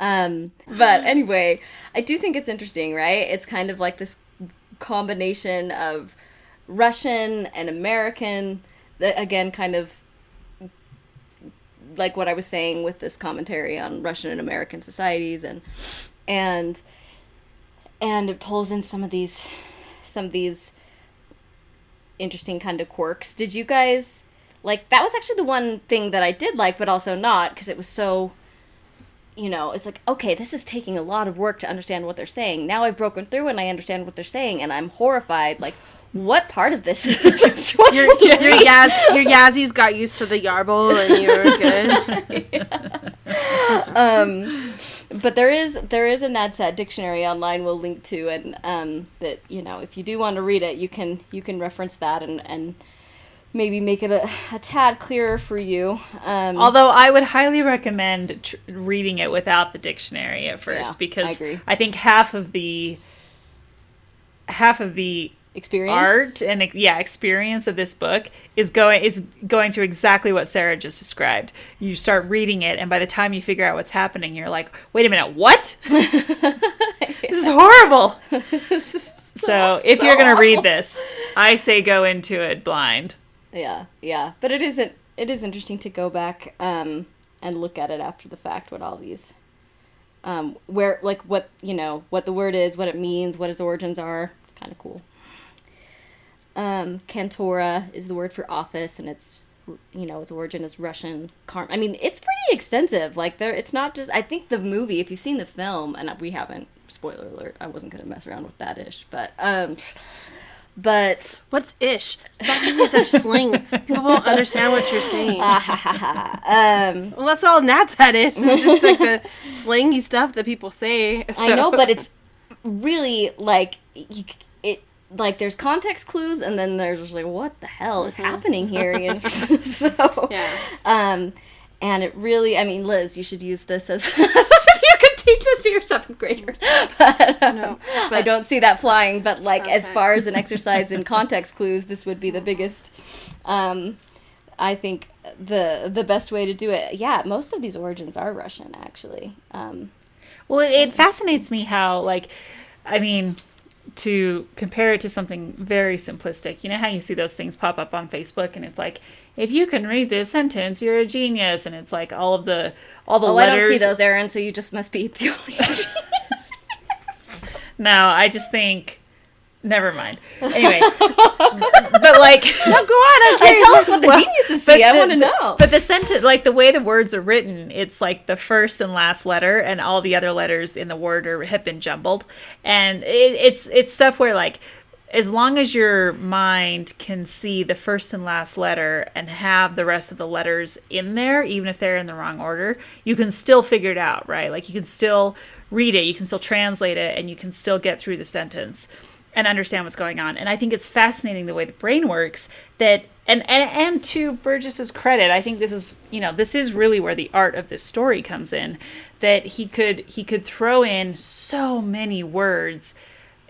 Um, but anyway, I do think it's interesting, right? It's kind of like this combination of Russian and American that again kind of like what I was saying with this commentary on Russian and American societies and and and it pulls in some of these some of these interesting kind of quirks. Did you guys like that was actually the one thing that I did like, but also not because it was so. You know, it's like okay, this is taking a lot of work to understand what they're saying. Now I've broken through and I understand what they're saying, and I'm horrified. Like, what part of this is Your your Yaz your glazzies got used to the yarble and you were good. um, but there is there is a NADSAT dictionary online we'll link to, and um, that you know if you do want to read it, you can you can reference that and and maybe make it a, a tad clearer for you. Um, Although I would highly recommend tr- reading it without the dictionary at first Yeah, because agree. I think half of the half of the experience art and yeah experience of this book is going is going through exactly what Sarah just described. You start reading it, and by the time you figure out what's happening, you're like, "Wait a minute, what? this is horrible." So, if you're gonna read this, I say go into it blind. Yeah, yeah, but it isn't. It is interesting to go back um, and look at it after the fact. What all these, um, where like what you know, what the word is, what it means, what its origins are. It's kind of cool. Um, Cantora is the word for office, and it's you know its origin is Russian. Car- I mean, it's pretty extensive. Like there, it's not just. I think the movie, if you've seen the film, and we haven't. Spoiler alert! I wasn't gonna mess around with that ish, but um, but What's ish? Stop using such slang. People won't understand what you're saying. um, Well, that's all Nadsat is. It's just like the slangy stuff that people say. I know, but it's really like you. Like there's context clues, and then there's just like, what the hell is happening here? You know? so, Yeah. um, and it really, I mean, Liz, you should use this as, as if you could teach this to your seventh graders. But, um, No, I don't see that flying. But like, as far as an exercise in context clues, this would be the biggest. Um, I think the the best way to do it. Yeah, most of these origins are Russian, actually. Um, Well, it, it fascinates me how, like, I mean, to compare it to something very simplistic. You know how you see those things pop up on Facebook, and it's like, if you can read this sentence, you're a genius, and it's like all of the all the oh, I don't see those, Erin. So you just must be the only. Genius. no, I just think. Never mind. Anyway, but like, No, go on. I'm curious. tell us what the Well, geniuses but see. I want to know. But the sentence, like the way the words are written, it's like the first and last letter, and all the other letters in the word are, have been jumbled, and it, it's it's stuff where like, as long as your mind can see the first and last letter and have the rest of the letters in there, even if they're in the wrong order, you can still figure it out, right? Like you can still read it, you can still translate it, and you can still get through the sentence and understand what's going on. And I think it's fascinating the way the brain works that and, and and to Burgess's credit, I think this is you know, this is really where the art of this story comes in. That he could he could throw in so many words.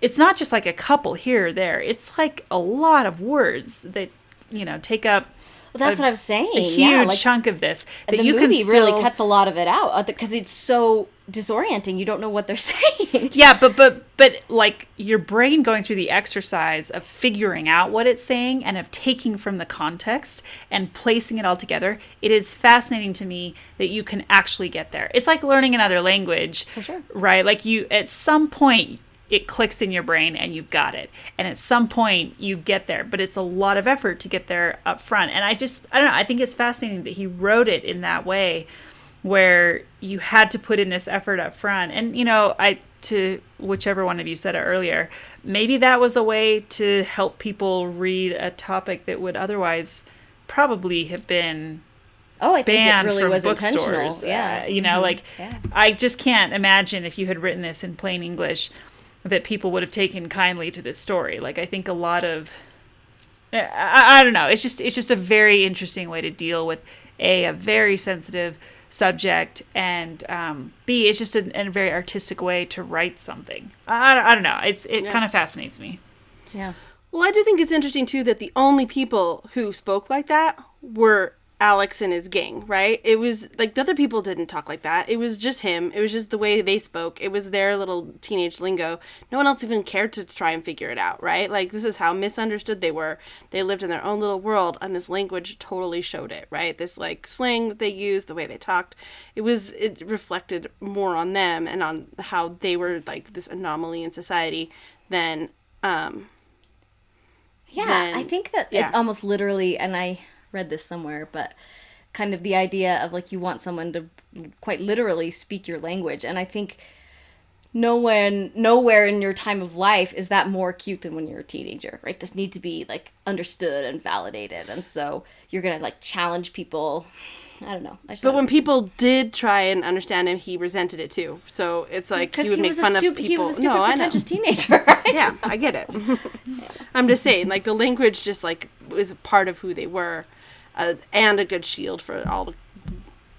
It's not just like a couple here or there. It's like a lot of words that, you know, take up Well, that's a- what I'm saying. a huge yeah, like chunk of this. That the you can movie still, really cuts a lot of it out uh, because it's so disorienting. You don't know what they're saying. Yeah, but but but like your brain going through the exercise of figuring out what it's saying and of taking from the context and placing it all together, it is fascinating to me that you can actually get there. It's like learning another language. For sure. Right? Like you at some point it clicks in your brain and you've got it. And at some point you get there, but it's a lot of effort to get there up front. And I just I don't know, I think it's fascinating that he wrote it in that way where you had to put in this effort up front. And you know, I to whichever one of you said it earlier, maybe that was a way to help people read a topic that would otherwise probably have been Oh, I think it really from was intentional. bookstores. Yeah, Uh, you know, Mhm. like Yeah. I just can't imagine if you had written this in plain English that people would have taken kindly to this story. Like I think a lot of I, I, I don't know. It's just it's just a very interesting way to deal with a a very sensitive subject and um, b it's just a, a very artistic way to write something. I, I, I don't know. It's it kind of fascinates me. yeah. Well, I do think it's interesting too that the only people who spoke like that were Alex and his gang, right? It was like the other people didn't talk like that. It was just him. It was just the way they spoke. It was their little teenage lingo. No one else even cared to try and figure it out, right? Like this is how misunderstood they were. They lived in their own little world and this language totally showed it, right? This like slang that they used, the way they talked. It was it reflected more on them and on how they were like this anomaly in society than um Yeah, then- I think that yeah. it's almost literally, and I read this somewhere, but kind of the idea of like you want someone to quite literally speak your language. And I think nowhere nowhere in your time of life is that more acute than when you're a teenager right this needs to be like understood and validated and so you're gonna like challenge people i don't know I just But when people did try and understand him, he resented it too. So it's like he would make was a fun of people. he was a stupid no, pretentious teenager right? yeah, I get it. I'm just saying, like the language just like was part of who they were, uh, and a good shield for all the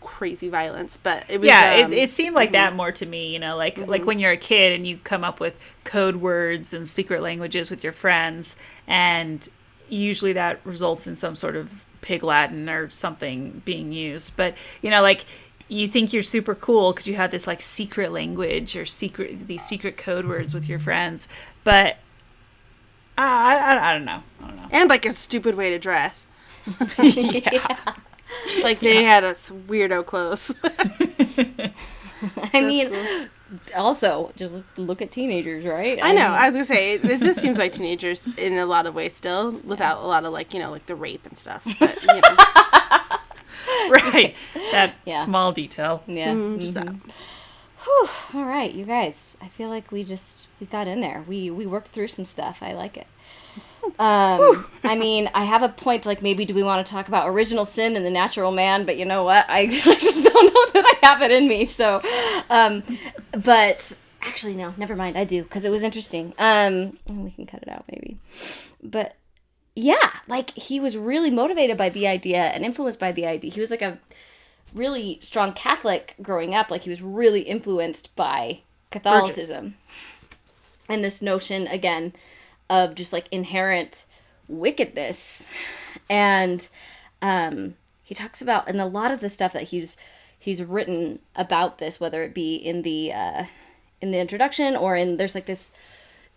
crazy violence. But it was yeah, um, it, it seemed like that more to me. You know, like like when you're a kid and you come up with code words and secret languages with your friends, and usually that results in some sort of pig Latin or something being used. But you know, like you think you're super cool because you have this like secret language or secret these secret code words with your friends, but. I, I, I don't know. I don't know. and like a stupid way to dress. yeah. Like they had us weirdo clothes. i mean also just look at teenagers right I know. mean, I was gonna say it, it just seems like teenagers in a lot of ways still, without a lot of like you know like the rape and stuff. But you know, right. That Yeah. small detail. yeah mm-hmm. Mm-hmm. just that. Whew, all right, you guys. I feel like we just we got in there. We we worked through some stuff. I like it. Um, I mean, I have a point. Like, maybe do we want to talk about original sin and the natural man? But you know what? I, I just don't know that I have it in me. So, um, but actually, no, never mind. I do because it was interesting. Um, we can cut it out maybe. But yeah, like he was really motivated by the idea and influenced by the idea. He was like a really strong Catholic growing up. Like he was really influenced by Catholicism. And this notion, again, of just like inherent wickedness. And um, he talks about, and a lot of the stuff that he's he's written about this, whether it be in the uh, in the introduction or in there's like this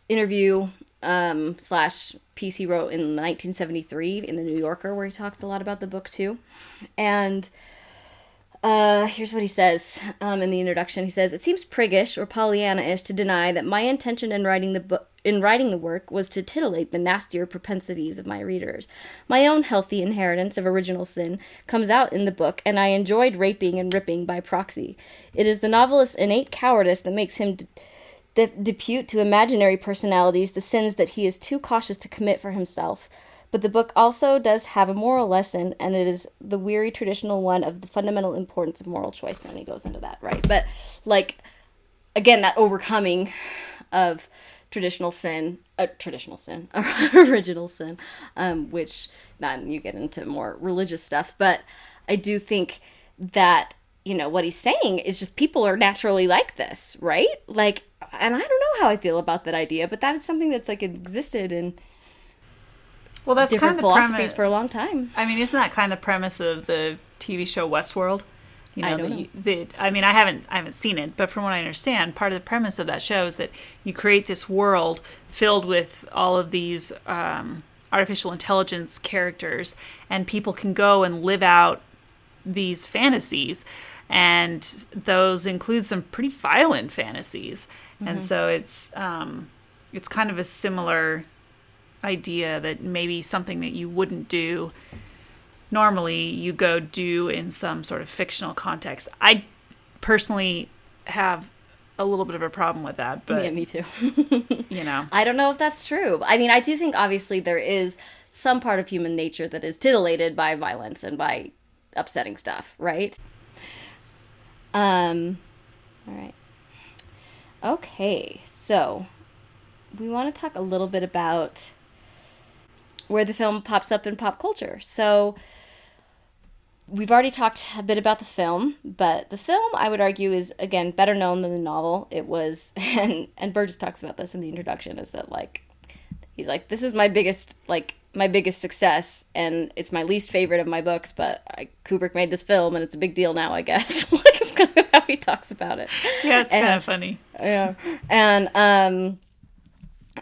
interview um, slash piece he wrote in 1973 in the New Yorker where he talks a lot about the book too, and uh, here's what he says um, in the introduction. He says, "It seems priggish or Pollyanna-ish to deny that my intention in writing the book." In writing the work was to titillate the nastier propensities of my readers. My own healthy inheritance of original sin comes out in the book, and I enjoyed raping and ripping by proxy. It is the novelist's innate cowardice that makes him d- de- depute to imaginary personalities the sins that he is too cautious to commit for himself. But the book also does have a moral lesson, and it is the weary traditional one of the fundamental importance of moral choice. And he goes into that, right? But, like, again, that overcoming of traditional sin, uh, traditional sin, original sin, um, which then you get into more religious stuff. But I do think that, you know, what he's saying is just people are naturally like this, right? Like, and I don't know how I feel about that idea, but that is something that's like existed in Well, that's different kind of the philosophies premise. for a long time. I mean, isn't that kind of the premise of the TV show Westworld? You know, I know. you- I mean, I haven't, I haven't seen it, but from what I understand, part of the premise of that show is that you create this world filled with all of these um, artificial intelligence characters, and people can go and live out these fantasies, and those include some pretty violent fantasies, and so it's um, it's kind of a similar idea that maybe something that you wouldn't do normally you go do in some sort of fictional context. I personally have a little bit of a problem with that, but yeah, me too. you know, I don't know if that's true. I mean, I do think obviously there is some part of human nature that is titillated by violence and by upsetting stuff, right? Um, all right. Okay, so we want to talk a little bit about where the film pops up in pop culture. So we've already talked a bit about the film, but the film I would argue is again better known than the novel. It was and and Burgess talks about this in the introduction is that like he's like this is my biggest like my biggest success and it's my least favorite of my books, but I, Kubrick made this film and it's a big deal now, I guess. like it's kind of how he talks about it. yeah, it's And- kind of funny. yeah and um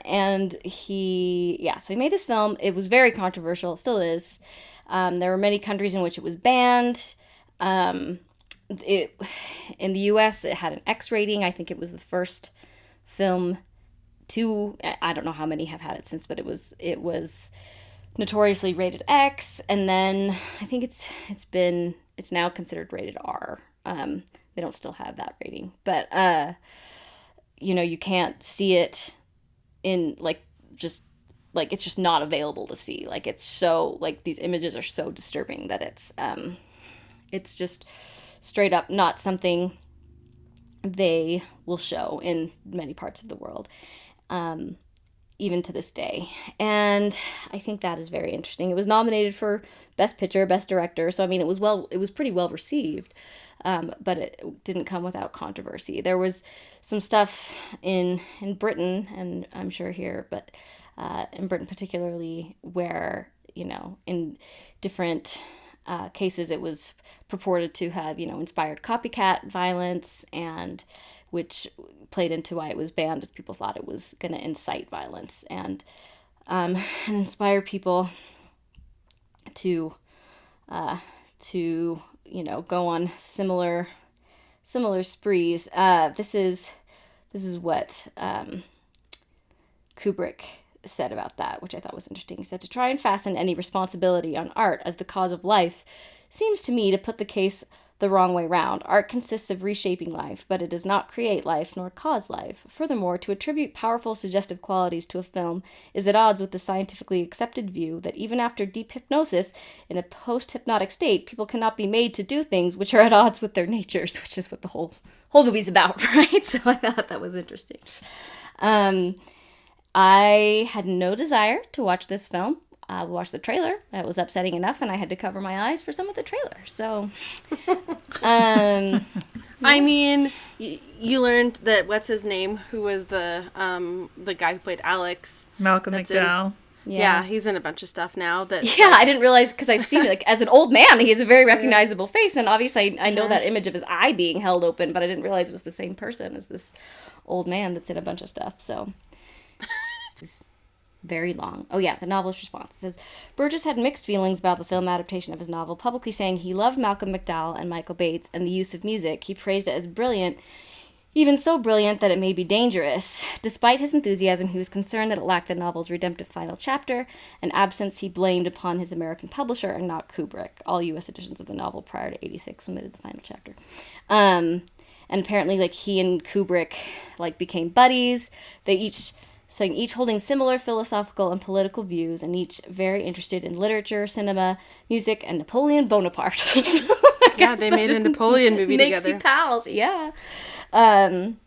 and he yeah so he made this film. It was very controversial. It still is. Um, there were many countries in which it was banned. Um, it in the us it had an x rating. I think it was the first film to i don't know how many have had it since but it was it was notoriously rated x. And then i think it's it's been it's now considered rated r. Um, they don't still have that rating. But uh you know, you can't see it in like just like it's just not available to see. Like it's so like these images are so disturbing that it's um it's just straight up not something they will show in many parts of the world. Um even to this day. And I think that is very interesting. It was nominated for Best Picture, Best Director, so I mean it was well it was pretty well received. Um, but it didn't come without controversy. There was some stuff in in Britain and I'm sure here, but uh, in Britain particularly, where you know in different uh, cases it was purported to have you know inspired copycat violence and which played into why it was banned, as people thought it was going to incite violence and um, and inspire people to uh, to you know go on similar similar sprees. Uh, this is this is what um, Kubrick said about that, which I thought was interesting. He said to try and fasten any responsibility on art as the cause of life seems to me to put the case the wrong way round. Art consists of reshaping life, but it does not create life nor cause life. Furthermore, to attribute powerful suggestive qualities to a film is at odds with the scientifically accepted view that even after deep hypnosis, in a post hypnotic state, people cannot be made to do things which are at odds with their natures, which is what the whole whole movie's about, right? So I thought that was interesting. Um, I had no desire to watch this film. I watched the trailer. It was upsetting enough, and I had to cover my eyes for some of the trailer. So, um, I mean, y- you learned that what's his name, who was the um the guy who played Alex. Malcolm That's in- McDowell. Yeah. he's in a bunch of stuff now. That Yeah, I didn't realize because I've seen it like as an old man. He has a very recognizable face, and obviously I, I know that image of his eye being held open, but I didn't realize it was the same person as this old man that's in a bunch of stuff. So it's very long. Oh yeah, the novelist's response it says Burgess had mixed feelings about the film adaptation of his novel, publicly saying he loved Malcolm McDowell and Michael Bates and the use of music. He praised it as brilliant. Even so brilliant that it may be dangerous. Despite his enthusiasm, he was concerned that it lacked the novel's redemptive final chapter, an absence he blamed upon his American publisher and not Kubrick. All U.S. editions of the novel prior to '86 omitted the final chapter. Um, and apparently, like he and Kubrick, like became buddies. They each, so each holding similar philosophical and political views, and each very interested in literature, cinema, music, and Napoleon Bonaparte. So Yeah, they made a Napoleon movie makes together. you pals. Yeah. Um,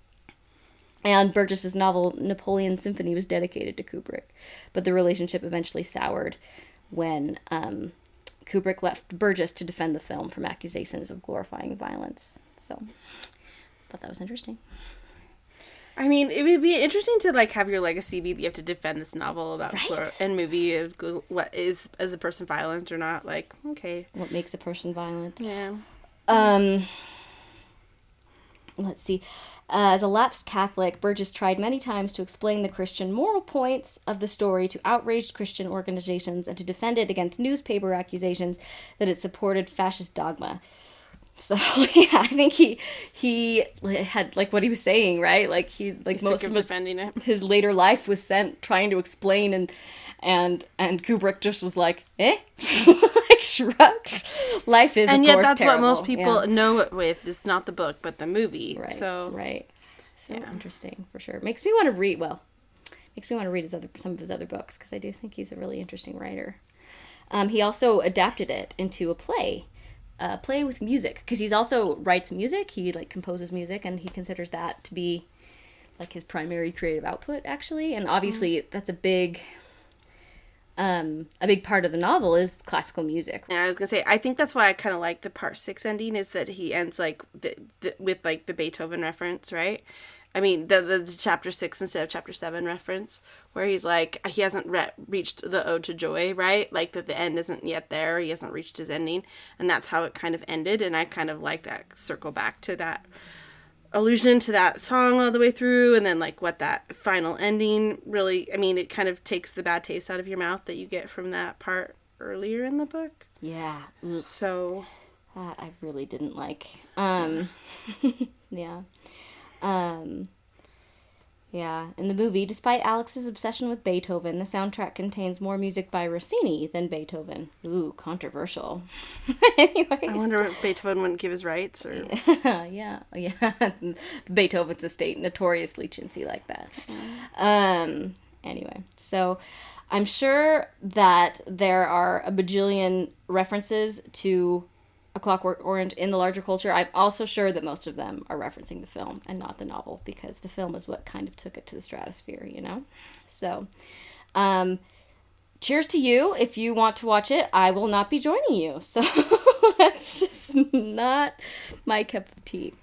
and Burgess's novel Napoleon Symphony was dedicated to Kubrick, but the relationship eventually soured when um, Kubrick left Burgess to defend the film from accusations of glorifying violence. So, thought that was interesting. I mean, it would be interesting to like have your legacy be that you have to defend this novel about Right. and movie of what is as a person violent or not. Like, okay, What makes a person violent? yeah. Um, let's see. Uh, as a lapsed Catholic, Burgess tried many times to explain the Christian moral points of the story to outraged Christian organizations and to defend it against newspaper accusations that it supported fascist dogma. So yeah, I think he he had like what he was saying, right? Like he like Sick most of defending it. his later life was sent trying to explain and and and Kubrick just was like, eh, like shrug. Life is, And yet, that's what most people Yeah. know it with is not the book, but the movie. Right. So right. So yeah. interesting for sure. Makes me want to read. Well, makes me want to read his other some of his other books because I do think he's a really interesting writer. Um, he also adapted it into a play, a play with music because he's also writes music. He like composes music and he considers that to be like his primary creative output actually. And obviously Mm. that's a big um a big part of the novel is classical music Yeah, I was gonna say. I think that's why I kind of like the part six ending is that he ends like the, the, with like the Beethoven reference, right? I mean, the, the the chapter six instead of chapter seven reference, where he's like he hasn't re- reached the ode to joy, right? Like that the end isn't yet there. He hasn't reached his ending, and that's how it kind of ended. And I kind of like that circle back to that allusion to that song all the way through and then like what that final ending really i mean it kind of takes the bad taste out of your mouth that you get from that part earlier in the book yeah Mm, so that i really didn't like um yeah um Yeah, in the movie, despite Alex's obsession with Beethoven, the soundtrack contains more music by Rossini than Beethoven. Ooh, controversial. Anyways. I wonder if Beethoven wouldn't give his rights or yeah, yeah. Beethoven's estate notoriously chintzy like that. Um. Anyway, so I'm sure that there are a bajillion references to A Clockwork Orange in the larger culture. I'm also sure that most of them are referencing the film and not the novel because the film is what kind of took it to the stratosphere, you know. So, um, cheers to you. If you want to watch it, I will not be joining you. So that's just not my cup of tea.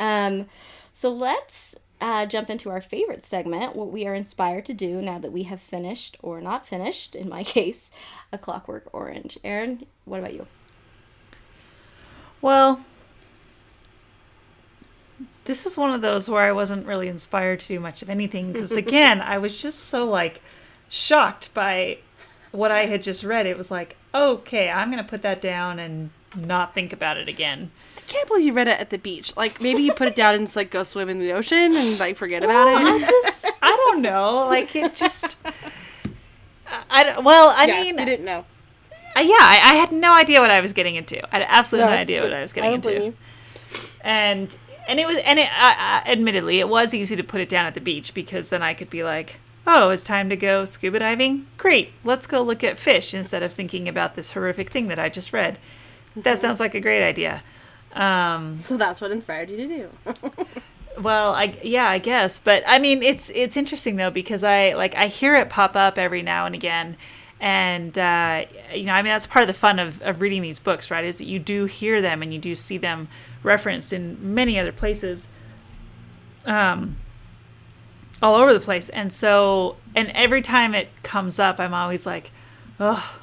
Um, so let's uh, jump into our favorite segment, what we are inspired to do now that we have finished or not finished, in my case, A Clockwork Orange. Erin, what about you? Well, this is one of those where I wasn't really inspired to do much of anything because, again, I was just so like shocked by what I had just read. It was like, okay, I'm going to put that down and not think about it again. I can't believe you read it at the beach. Like maybe you put it down and just like go swim in the ocean and like forget about I it. just, I don't know. Like, it just. I, don't- well, I yeah, mean, I didn't know. Yeah, I, I had no idea what I was getting into. I had absolutely no, No, idea what I was getting don't into. And and it was and it uh, uh, admittedly it was easy to put it down at the beach because then I could be like, oh, it's time to go scuba diving. Great, let's go look at fish instead of thinking about this horrific thing that I just read. That sounds like a great idea. Um, So that's what inspired you to do. well, I yeah, I guess, but I mean, it's it's interesting though because I like I hear it pop up every now and again, and uh, you know, I mean, that's part of the fun of of reading these books, right? Is that you do hear them and you do see them referenced in many other places, um, all over the place, and so and every time it comes up, I'm always like, oh,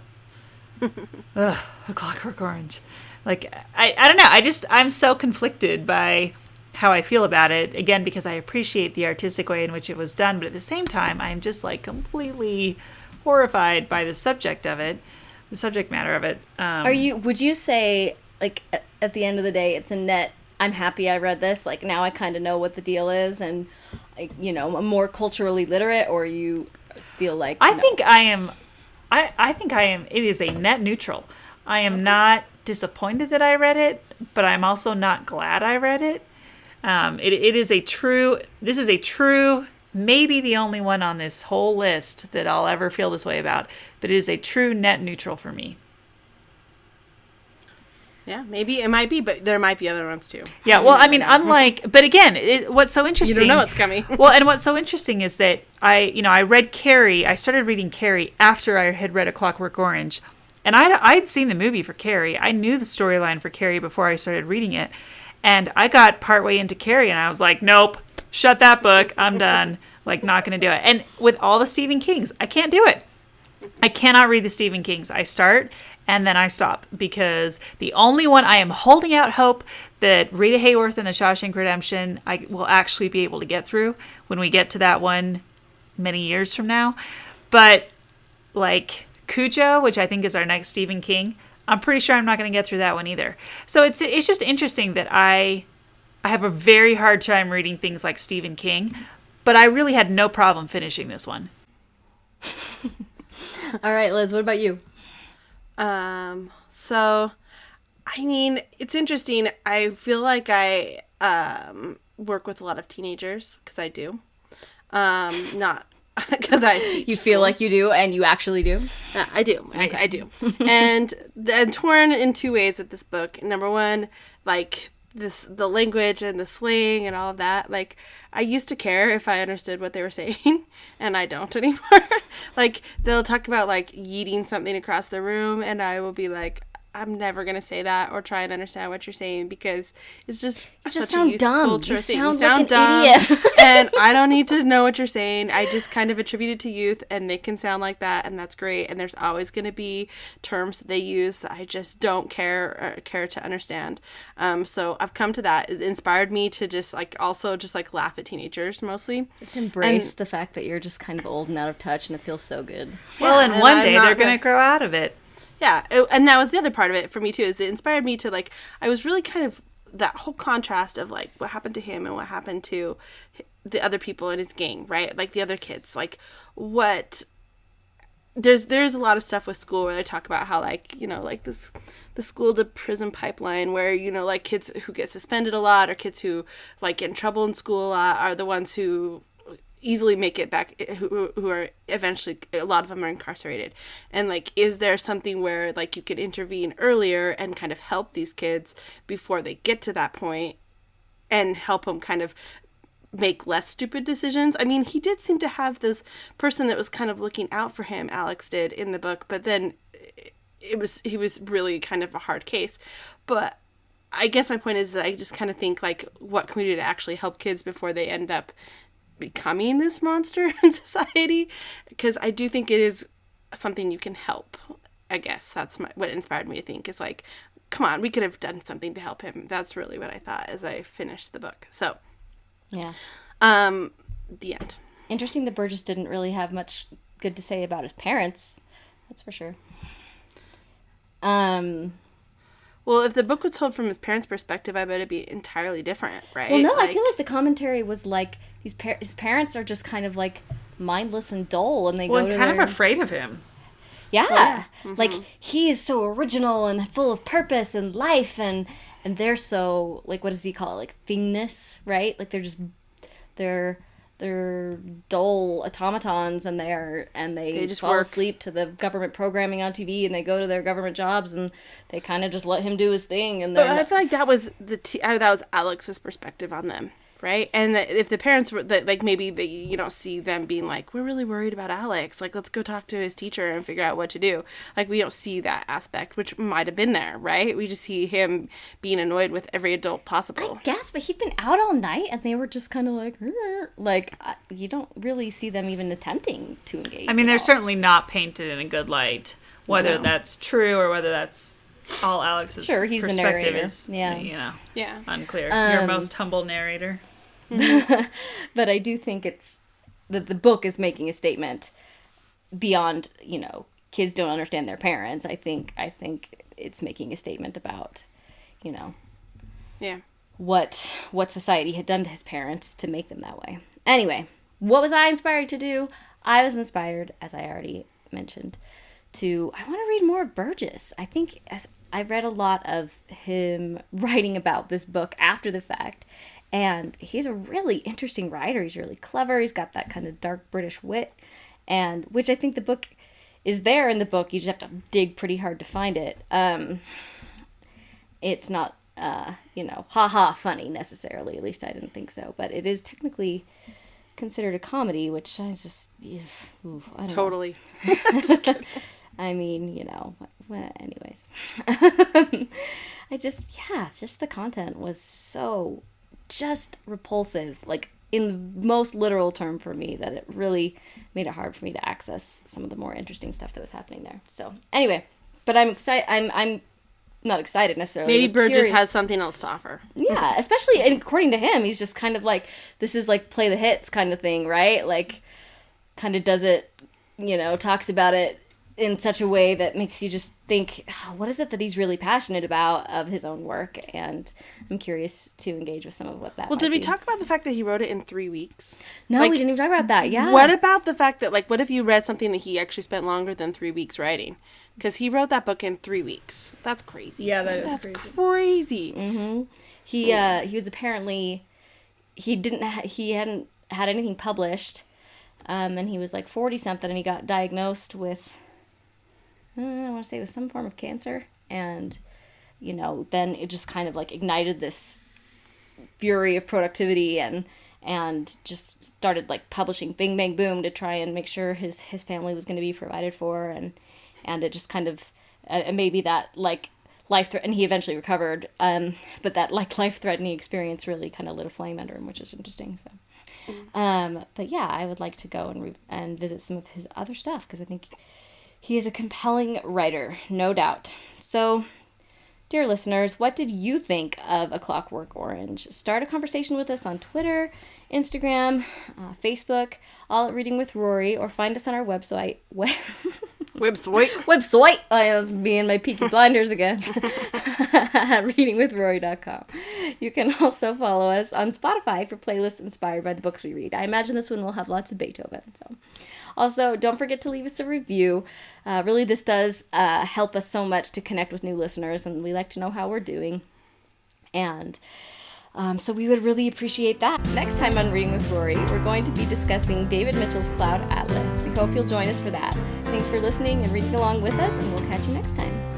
ugh, a Clockwork Orange. Like I, I don't know. I just I'm so conflicted by how I feel about it. Again, because I appreciate the artistic way in which it was done, but at the same time, I'm just like completely horrified by the subject of it, the subject matter of it. Um, Are you? Would you say like at, at the end of the day, it's a net? I'm happy I read this. Like now I kind of know what the deal is, and like you know, I'm more culturally literate. Or you feel like I no? think I am. I I think I am. It is a net neutral. I am not disappointed that I read it, but I'm also not glad I read it. Um, it, it is a true. This is a true. Maybe the only one on this whole list that I'll ever feel this way about, but it is a true net neutral for me. yeah, maybe it might be, but there might be other ones too. Yeah, well, I mean, unlike, but again, it, what's so interesting? You don't know what's coming. well, and what's so interesting is that I, you know, I read Carrie. I started reading Carrie after I had read A Clockwork Orange, and I'd I'd seen the movie for Carrie. I knew the storyline for Carrie before I started reading it, and I got partway into Carrie, and I was like, nope, shut that book. I'm done. Like, not going to do it. And with all the Stephen Kings, I can't do it. I cannot read the Stephen Kings. I start and then I stop because the only one I am holding out hope that Rita Hayworth and the Shawshank Redemption I will actually be able to get through when we get to that one many years from now. But like Cujo, which I think is our next Stephen King, I'm pretty sure I'm not going to get through that one either. So it's it's just interesting that I I have a very hard time reading things like Stephen King, but I really had no problem finishing this one. All right, Liz. What about you? Um, so I mean, it's interesting. I feel like I um work with a lot of teenagers because I do. Um, not because I teach. You feel like you do, and you actually do. Yeah, I do. I, I do. and th- I'm torn in two ways with this book. Number one, like this the language and the slang and all of that. Like I used to care if I understood what they were saying, and I don't anymore. like they'll talk about like yeeting something across the room, and I will be like. I'm never gonna say that or try and understand what you're saying because it's just just such sound a youth dumb. culture You thing. sound you like sound an dumb, idiot. and I don't need to know what you're saying. I just kind of attribute it to youth, and they can sound like that, and that's great. And there's always going to be terms that they use that I just don't care or care to understand. Um, so I've come to that. It inspired me to just like also just like laugh at teenagers mostly. Just embrace the fact that you're just kind of old and out of touch, and it feels so good. Well, and and one I'm day not they're going gonna- to grow out of it. Yeah, it- and that was the other part of it for me too. Is it inspired me to like I was really kind of that whole contrast of like what happened to him and what happened to the other people in his gang, right? Like the other kids, like what there's there's a lot of stuff with school where they talk about how like you know like this the school to prison pipeline where you know like kids who get suspended a lot or kids who like get in trouble in school a lot are the ones who easily make it back eh, who, who are eventually a lot of them are incarcerated and like is there something where like you could intervene earlier and kind of help these kids before they get to that point and help them kind of make less stupid decisions. I mean, he did seem to have this person that was kind of looking out for him, Alex did in the book, but then eh, it was he was really kind of a hard case. But I guess my point is that I just kind of think like what can we do to actually help kids before they end up becoming this monster in society because I do think it is something you can help. I guess that's my, what inspired me to think is like come on, we could have done something to help him. That's really what I thought as I finished the book. So, Yeah. um, the end. Interesting that Burgess didn't really have much good to say about his parents. That's for sure. Um, Well, if the book was told from his parents' perspective, I bet it'd be entirely different, right? well, no, I feel like the commentary was like these par- his parents are just kind of like mindless and dull, and they Well, go to kind their... of afraid of him. Yeah. Like mm-hmm. he is so original and full of purpose and life and and they're so like what does he call it? Like thingness, right? Like they're just they're they're dull automatons and they're and they, They just fall work. asleep to the government programming on TV and they go to their government jobs and they kind of just let him do his thing and But I feel like that was the t- that was Alex's perspective on them, right? And that if the parents were that like maybe they you don't see them being like we're really worried about Alex, like let's go talk to his teacher and figure out what to do. Like we don't see that aspect, which might have been there, right? We just see him being annoyed with every adult possible. I guess, but he'd been out all night, and they were just kind of like, "Rrr." like I- you don't really see them even attempting to engage. I mean, they're all. certainly not painted in a good light. Whether No. that's true or whether that's all Alex's Sure, he's the perspective narrator. is, Yeah. you know, yeah. unclear. Your Um, most humble narrator. Mm-hmm. but I do think it's that the book is making a statement beyond you know kids don't understand their parents. I think I think it's making a statement about you know Yeah. what what society had done to his parents to make them that way. Anyway, what was I inspired to do? I was inspired, as I already mentioned, to I want to read more of Burgess. I think as I've read a lot of him writing about this book after the fact, and he's a really interesting writer. He's really clever. He's got that kind of dark British wit, and which I think the book is there in the book. You just have to dig pretty hard to find it. Um, it's not uh you know haha funny necessarily at least i didn't think so but it is technically considered a comedy which i just oof, I don't. Totally. i mean you know well, anyways i just yeah just the content was so just repulsive like in the most literal term for me that it really made it hard for me to access some of the more interesting stuff that was happening there so anyway but i'm excited i'm i'm not excited necessarily Maybe Burgess curious. has something else to offer. Yeah, especially and according to him, he's just kind of like this is like play the hits kind of thing, right? Like kind of does it, you know, talks about it in such a way that makes you just think, "Oh, what is it that he's really passionate about of his own work? And I'm curious to engage with some of what that. Well, might did we be. talk about the fact that he wrote it in three weeks? No, like, we didn't even talk about that. Yeah. What about the fact that, like, what if you read something that he actually spent longer than three weeks writing? Because he wrote that book in three weeks. That's crazy. Yeah, that is That's crazy. crazy. he uh he was apparently he didn't ha- he hadn't had anything published um and he was like 40 something and he got diagnosed with i want to say it was some form of cancer and you know then it just kind of like ignited this fury of productivity and and just started like publishing bing bang boom to try and make sure his his family was going to be provided for and and it just kind of uh, and maybe that like life threat and he eventually recovered um but that like life threatening experience really kind of lit a flame under him which is interesting so. Um but yeah i would like to go and re- and visit some of his other stuff because i think he is a compelling writer no doubt so Dear listeners, what did you think of A Clockwork Orange? Start a conversation with us on Twitter, Instagram, uh, Facebook, all at Reading with Rory, or find us on our website. We- Website. website! Oh, yeah, that's and my Peaky Blinders again. at readingwithrory.com. You can also follow us on Spotify for playlists inspired by the books we read. I imagine this one will have lots of Beethoven. So, also don't forget to leave us a review. Uh, really, this does uh, help us so much to connect with new listeners, and we like to know how we're doing. And um, so we would really appreciate that. Next time on Reading with Rory, we're going to be discussing David Mitchell's Cloud Atlas. We hope you'll join us for that. Thanks for listening and reading along with us, and we'll catch you next time.